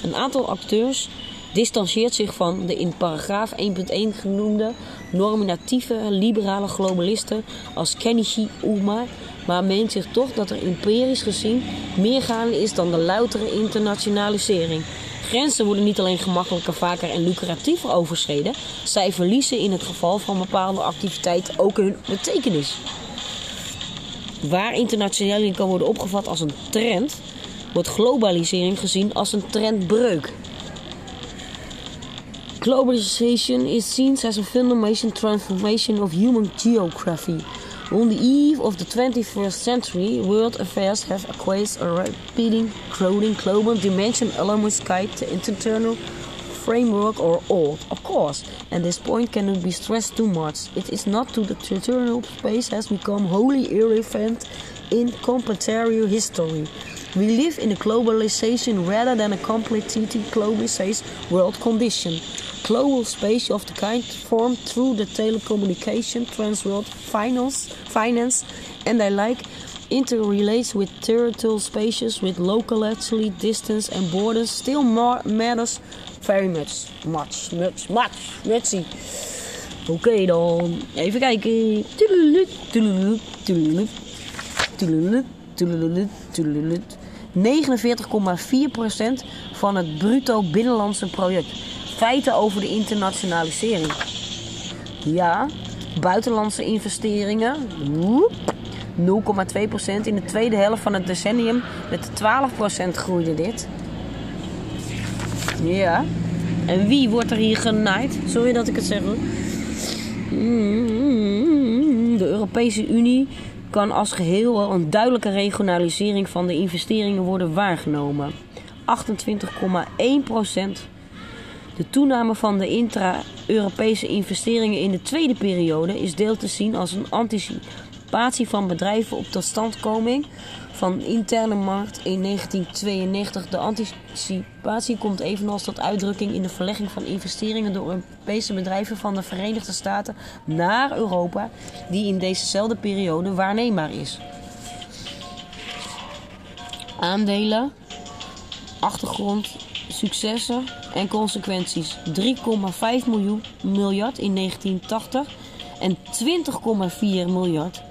Een aantal acteurs distancieert zich van de in paragraaf 1.1 genoemde norminatieve liberale globalisten als Kenichi Uma, maar meent zich toch dat er empirisch gezien meer gaande is dan de loutere internationalisering. Grenzen worden niet alleen gemakkelijker, vaker en lucratiever overschreden, zij verliezen in het geval van bepaalde activiteiten ook hun betekenis. Waar internationalisering kan worden opgevat als een trend, wordt globalisering gezien als een trendbreuk. Globalization is seen as a fundamental transformation of human geography. On the eve of the 21st century, world affairs have acquired a repeating, growing global dimension alongside the internal framework or old, of course, and this point cannot be stressed too much. It is not to the territorial space has become wholly irrelevant in contemporary history. We live in a globalization rather than a completely globalized world condition. Global space of the kind formed through the telecommunication, transworld finance, finance, and the like interrelates with territorial spaces with locality, distance, and borders still more matters very much. Much, much, much, muchy. Oké dan, even kijken. Toedeloet, toedeloet, toedeloet, toedeloet, toedeloet, toedeloet. 49,4% van het bruto binnenlandse product. Feiten over de internationalisering. Ja, buitenlandse investeringen. woep, 0,2% in de tweede helft van het decennium. Met 12% groeide dit. Ja. En wie wordt er hier genaaid? Sorry dat ik het zeg hoor. Mm, De Europese Unie kan als geheel een duidelijke regionalisering van de investeringen worden waargenomen. 28,1%. De toename van de intra-Europese investeringen in de tweede periode is deel te zien als een anticipatie van bedrijven op totstandkoming van interne markt in 1992. De anticipatie komt evenals tot uitdrukking in de verlegging van investeringen door Europese bedrijven van de Verenigde Staten naar Europa, die in dezezelfde periode waarneembaar is. Aandelen, achtergrond, successen en consequenties. 3,5 miljoen miljard in 1980 en 20,4 miljard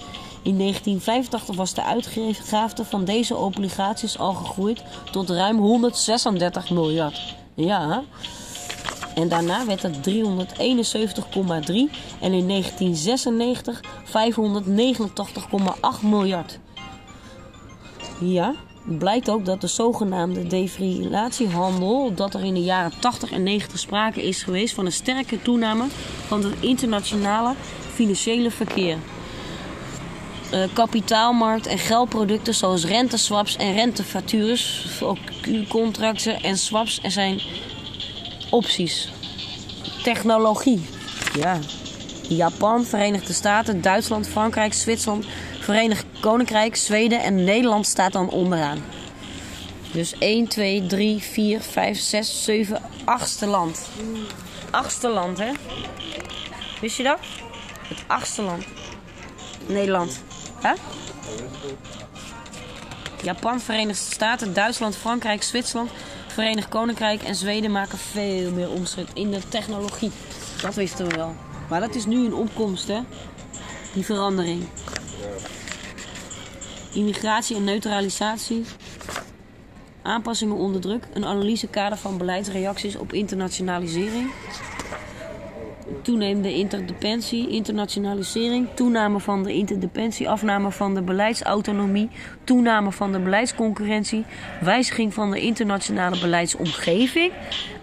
in 1985 was de uitgaafte van deze obligaties al gegroeid tot ruim 136 miljard. Ja. En daarna werd het 371,3 en in 1996 589,8 miljard. Ja, blijkt ook dat de zogenaamde defrilatiehandel, dat er in de jaren 80 en 90 sprake is geweest van een sterke toename van het internationale financiële verkeer. Uh, kapitaalmarkt en geldproducten zoals renteswaps en rentefactures, contracten en swaps er zijn opties. Technologie. Ja. Japan, Verenigde Staten, Duitsland, Frankrijk, Zwitserland, Verenigd Koninkrijk, Zweden en Nederland staat dan onderaan. Dus 1, 2, 3, 4, 5, 6, 7, achtste land. Achtste land, hè? Wist je dat? Het achtste land. Nederland. Hè? Japan, Verenigde Staten, Duitsland, Frankrijk, Zwitserland, Verenigd Koninkrijk en Zweden maken veel meer omzet in de technologie. Dat wisten we wel. Maar dat is nu een opkomst, hè? Die verandering. Immigratie en neutralisatie. Aanpassingen onder druk. Een analysekader van beleidsreacties op internationalisering. Toenemende interdependentie, internationalisering, toename van de interdependentie, afname van de beleidsautonomie, toename van de beleidsconcurrentie, wijziging van de internationale beleidsomgeving,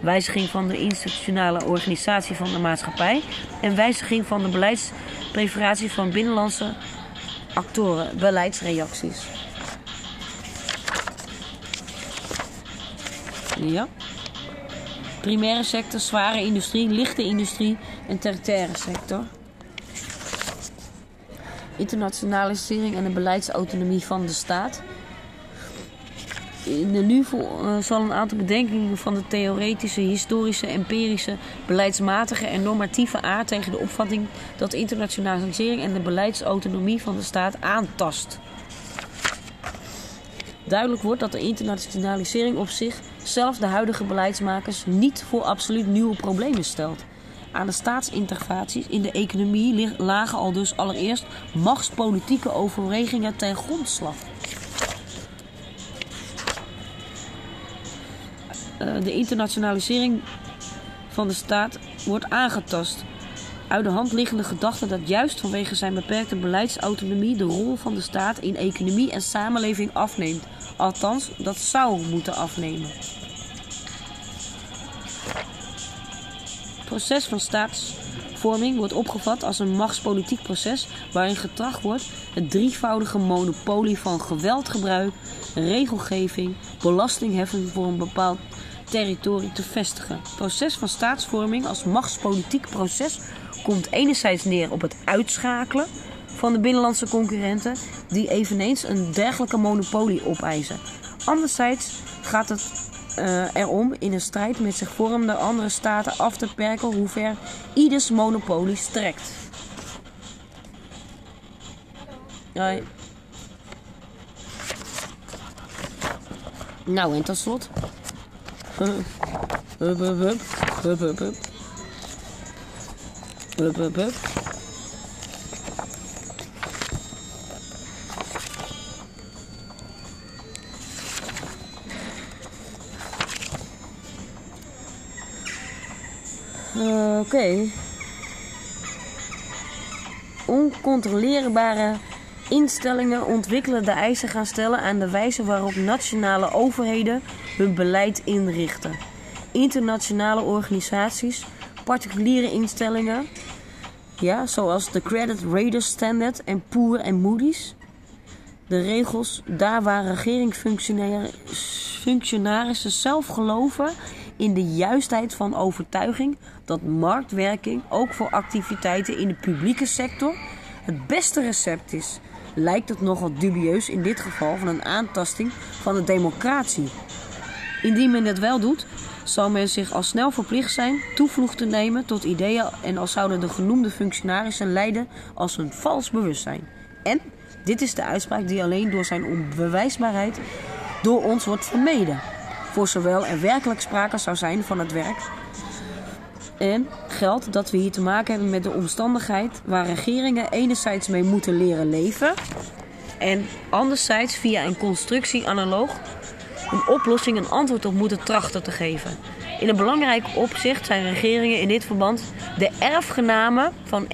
wijziging van de institutionele organisatie van de maatschappij en wijziging van de beleidspreferatie van binnenlandse actoren beleidsreacties. Ja. Primaire sector, zware industrie, lichte industrie en tertiaire sector. Internationalisering en de beleidsautonomie van de staat. In de nu eh, zal een aantal bedenkingen van de theoretische, historische, empirische, beleidsmatige en normatieve aard tegen de opvatting dat internationalisering en de beleidsautonomie van de staat aantast. Duidelijk wordt dat de internationalisering op zich zelf de huidige beleidsmakers niet voor absoluut nieuwe problemen stelt. Aan de staatsinterventies in de economie lagen al dus allereerst machtspolitieke overwegingen ten grondslag. De internationalisering van de staat wordt aangetast. Uit de hand liggende gedachte dat juist vanwege zijn beperkte beleidsautonomie de rol van de staat in economie en samenleving afneemt. Althans, dat zou moeten afnemen. Het proces van staatsvorming wordt opgevat als een machtspolitiek proces waarin getracht wordt het drievoudige monopolie van geweldgebruik, regelgeving, belastingheffing voor een bepaald territorium te vestigen. Het proces van staatsvorming als machtspolitiek proces komt enerzijds neer op het uitschakelen van de binnenlandse concurrenten die eveneens een dergelijke monopolie opeisen. Anderzijds gaat het eh, erom in een strijd met zich vormende andere staten af te perken hoe ver ieders monopolie strekt. Nou, en tot slot. Oké. Oncontroleerbare instellingen ontwikkelen de eisen gaan stellen aan de wijze waarop nationale overheden hun beleid inrichten. Internationale organisaties, particuliere instellingen, ja, zoals de Credit Raiders Standard en Poor en Moody's. De regels daar waar regeringsfunctionarissen zelf geloven in de juistheid van overtuiging dat marktwerking ook voor activiteiten in de publieke sector het beste recept is, lijkt het nogal dubieus in dit geval van een aantasting van de democratie. Indien men dit wel doet, zal men zich al snel verplicht zijn toevlucht te nemen tot ideeën en al zouden de genoemde functionarissen lijden als een vals bewustzijn. En dit is de uitspraak die alleen door zijn onbewijsbaarheid door ons wordt vermeden. Voor zowel er werkelijk sprake zou zijn van het werk en geldt dat we hier te maken hebben met de omstandigheid waar regeringen enerzijds mee moeten leren leven en anderzijds via een constructie analoog een oplossing een antwoord op moeten trachten te geven. In een belangrijk opzicht zijn regeringen in dit verband de erfgenamen van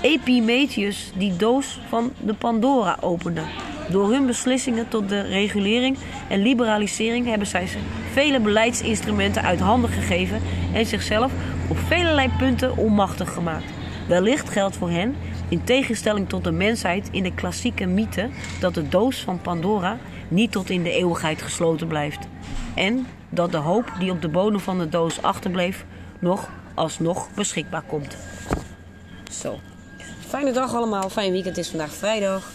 Epimetheus die doos van de Pandora opende. Door hun beslissingen tot de regulering en liberalisering hebben zij vele beleidsinstrumenten uit handen gegeven en zichzelf op velelei punten onmachtig gemaakt. Wellicht geldt voor hen, in tegenstelling tot de mensheid in de klassieke mythe, dat de doos van Pandora niet tot in de eeuwigheid gesloten blijft. En dat de hoop die op de bodem van de doos achterbleef, nog alsnog beschikbaar komt. Zo. Fijne dag allemaal, fijn weekend. Is vandaag vrijdag.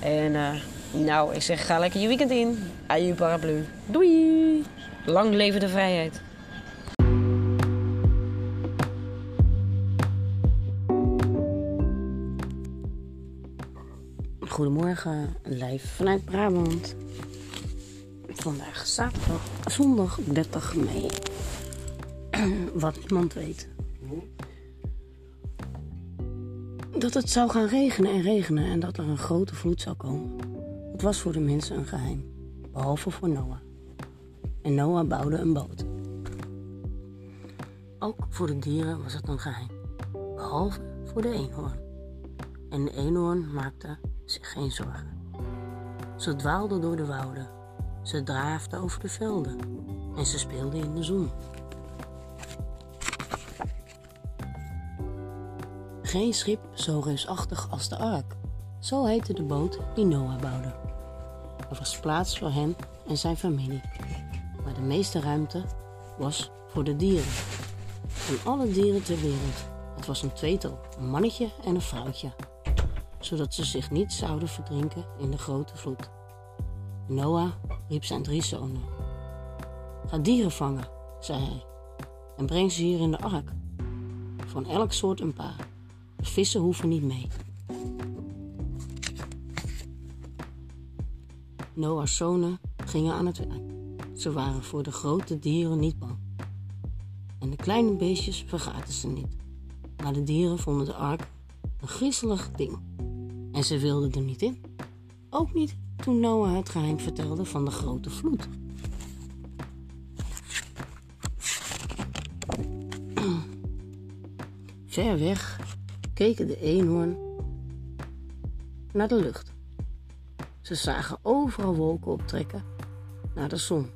En eh, nou, ik zeg ga lekker je weekend in. Aju paraplu. Doei! Lang leven de vrijheid. Goedemorgen, live vanuit Brabant. Vandaag zaterdag, zondag 30 mei. Wat niemand weet. Dat het zou gaan regenen en regenen en dat er een grote vloed zou komen. Het was voor de mensen een geheim, behalve voor Noah. En Noah bouwde een boot. Ook voor de dieren was het een geheim, behalve voor de eenhoorn. En de eenhoorn maakte zich geen zorgen. Ze dwaalde door de wouden, ze draafde over de velden en ze speelde in de zon. Geen schip zo reusachtig als de ark. Zo heette de boot die Noah bouwde. Er was plaats voor hen en zijn familie. Maar de meeste ruimte was voor de dieren. En alle dieren ter wereld. Het was een tweetal, een mannetje en een vrouwtje. Zodat ze zich niet zouden verdrinken in de grote vloed. Noah riep zijn drie zonen. Ga dieren vangen, zei hij. En breng ze hier in de ark. Van elk soort een paar. De vissen hoeven niet mee. Noah's zonen gingen aan het werk. Ze waren voor de grote dieren niet bang. En de kleine beestjes vergaten ze niet. Maar de dieren vonden de ark een griezelig ding. En ze wilden er niet in. Ook niet toen Noah het geheim vertelde van de grote vloed. Ver weg keken de eenhoorn naar de lucht. Ze zagen overal wolken optrekken naar de zon.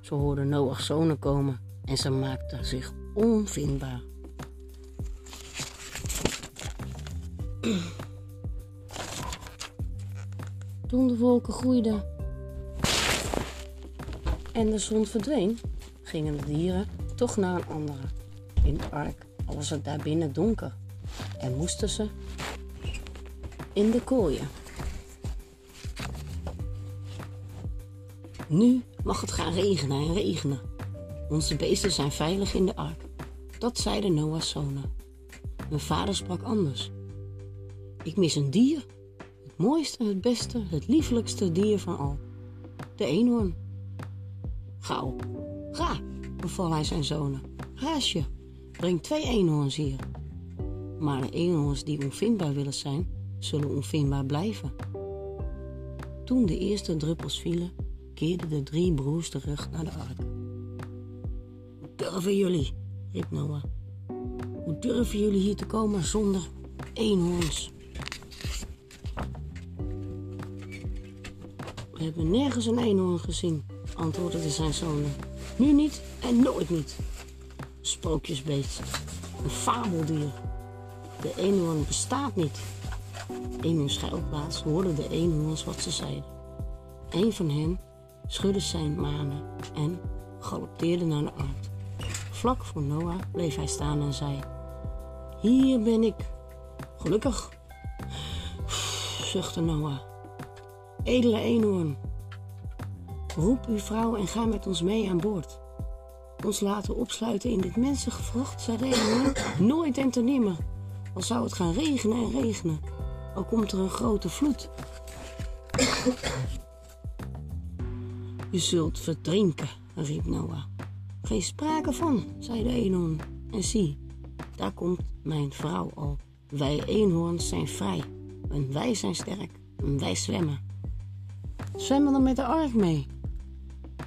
Ze hoorden Noach's zonen komen en ze maakten zich onvindbaar. Toen de wolken groeiden en de zon verdween, gingen de dieren toch naar een andere. In de ark was het daar binnen donker en moesten ze in de kooien. Nu mag het gaan regenen en regenen. Onze beesten zijn veilig in de ark. Dat zeiden Noah's zonen. Mijn vader sprak anders. Ik mis een dier. Mooiste, het beste, het liefelijkste dier van al. De eenhoorn. Gauw, ga, beval hij zijn zonen. Haasje, breng twee eenhoorns hier. Maar de eenhoorns die onvindbaar willen zijn, zullen onvindbaar blijven. Toen de eerste druppels vielen, keerden de drie broers terug naar de ark. Hoe durven jullie? riep Noah. Hoe durven jullie hier te komen zonder eenhoorns? We hebben nergens een eenhoorn gezien, antwoordden zijn zonen. Nu niet en nooit niet. Sprookjesbeest, een fabeldier. De eenhoorn bestaat niet. In hun schuilplaats hoorden de eenhoorns wat ze zeiden. Een van hen schudde zijn manen en galopteerde naar de ark. Vlak voor Noah bleef hij staan en zei: Hier ben ik. Gelukkig, zuchtte Noah. Edele eenhoorn, roep uw vrouw en ga met ons mee aan boord. Ons laten opsluiten in dit mensengevrocht, zei de eenhoorn, nooit en te nimmer. Al zou het gaan regenen en regenen, al komt er een grote vloed. Je zult verdrinken, riep Noah. Geen sprake van, zei de eenhoorn. En zie, daar komt mijn vrouw al. Wij eenhoorns zijn vrij. En wij zijn sterk. En wij zwemmen. Zwemmen dan met de ark mee,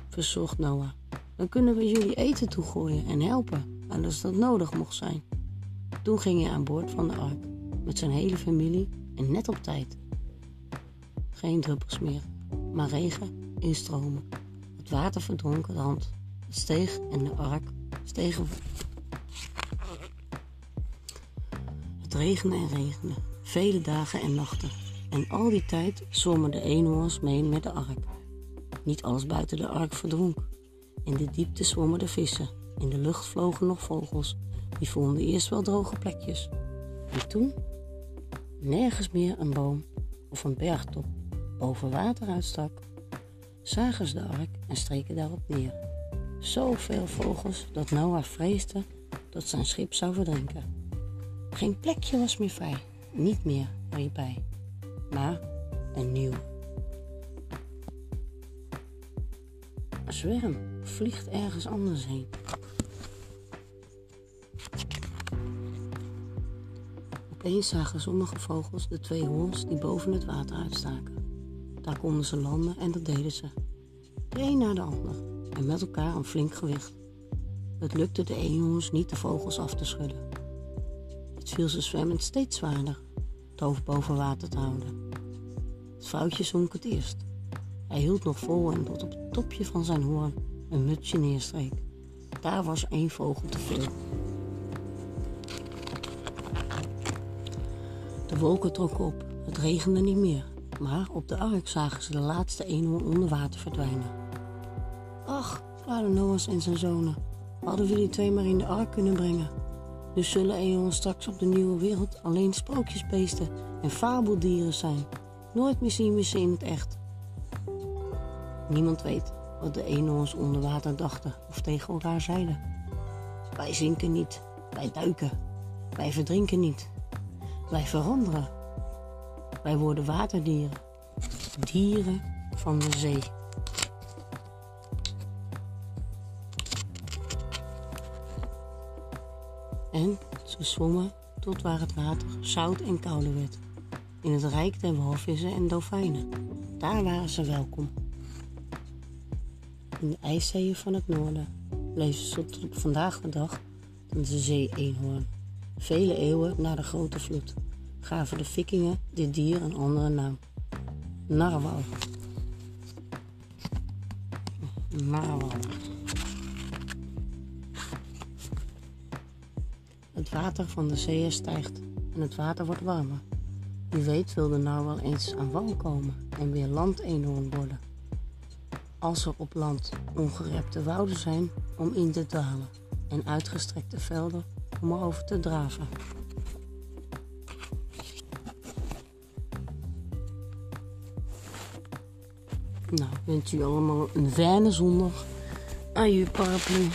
verzocht Noah. Dan kunnen we jullie eten toegooien en helpen, als dat nodig mocht zijn. Toen ging hij aan boord van de ark, met zijn hele familie en net op tijd. Geen druppels meer, maar regen in stromen. Het water verdronk het hand. Het steeg en de ark stegen. Het regende en regende, vele dagen en nachten. En al die tijd zwommen de eenhoorns mee met de ark. Niet alles buiten de ark verdronk. In de diepte zwommen de vissen. In de lucht vlogen nog vogels. Die vonden eerst wel droge plekjes. En toen nergens meer een boom of een bergtop boven water uitstak, zagen ze de ark en streken daarop neer. Zoveel vogels dat Noah vreesde dat zijn schip zou verdrinken. Geen plekje was meer vrij, niet meer, riep hij, maar een nieuw. Zwerm vliegt ergens anders heen. Opeens zagen sommige vogels de twee hoorns die boven het water uitstaken. Daar konden ze landen en dat deden ze. De een na de ander en met elkaar een flink gewicht. Het lukte de eenhoorns niet de vogels af te schudden. Het viel ze zwemmend steeds zwaarder het hoofd boven water te houden. Het vrouwtje zonk het eerst. Hij hield nog vol en tot op het topje van zijn hoorn een mutsje neerstreek. Daar was één vogel te veel. De wolken trokken op. Het regende niet meer. Maar op de ark zagen ze de laatste eenhoorn onder water verdwijnen. Ach, waren Noah's en zijn zonen. Hadden we die twee maar in de ark kunnen brengen. Dus zullen eeuwen straks op de nieuwe wereld alleen sprookjesbeesten en fabeldieren zijn. Nooit meer zien we ze in het echt. Niemand weet wat de eenhoorns onder water dachten of tegen elkaar zeiden. Wij zinken niet, wij duiken. Wij verdrinken niet. Wij veranderen. Wij worden waterdieren. Dieren van de zee. En ze zwommen tot waar het water zout en kouder werd. In het rijk der walvissen en dolfijnen. Daar waren ze welkom. In de ijszeeën van het noorden leven ze tot vandaag de dag de zee-eenhoorn. Vele eeuwen na de grote vloed gaven de vikingen dit dier een andere naam. Narwal. Narwal. Het water van de zeeën stijgt en het water wordt warmer. Wie weet wil de narwal eens aan wal komen en weer landeenhoorn worden. Als er op land ongerepte wouden zijn om in te dalen en uitgestrekte velden om erover te draven. Nou, wens u allemaal een fijne zondag. Aju paraplu.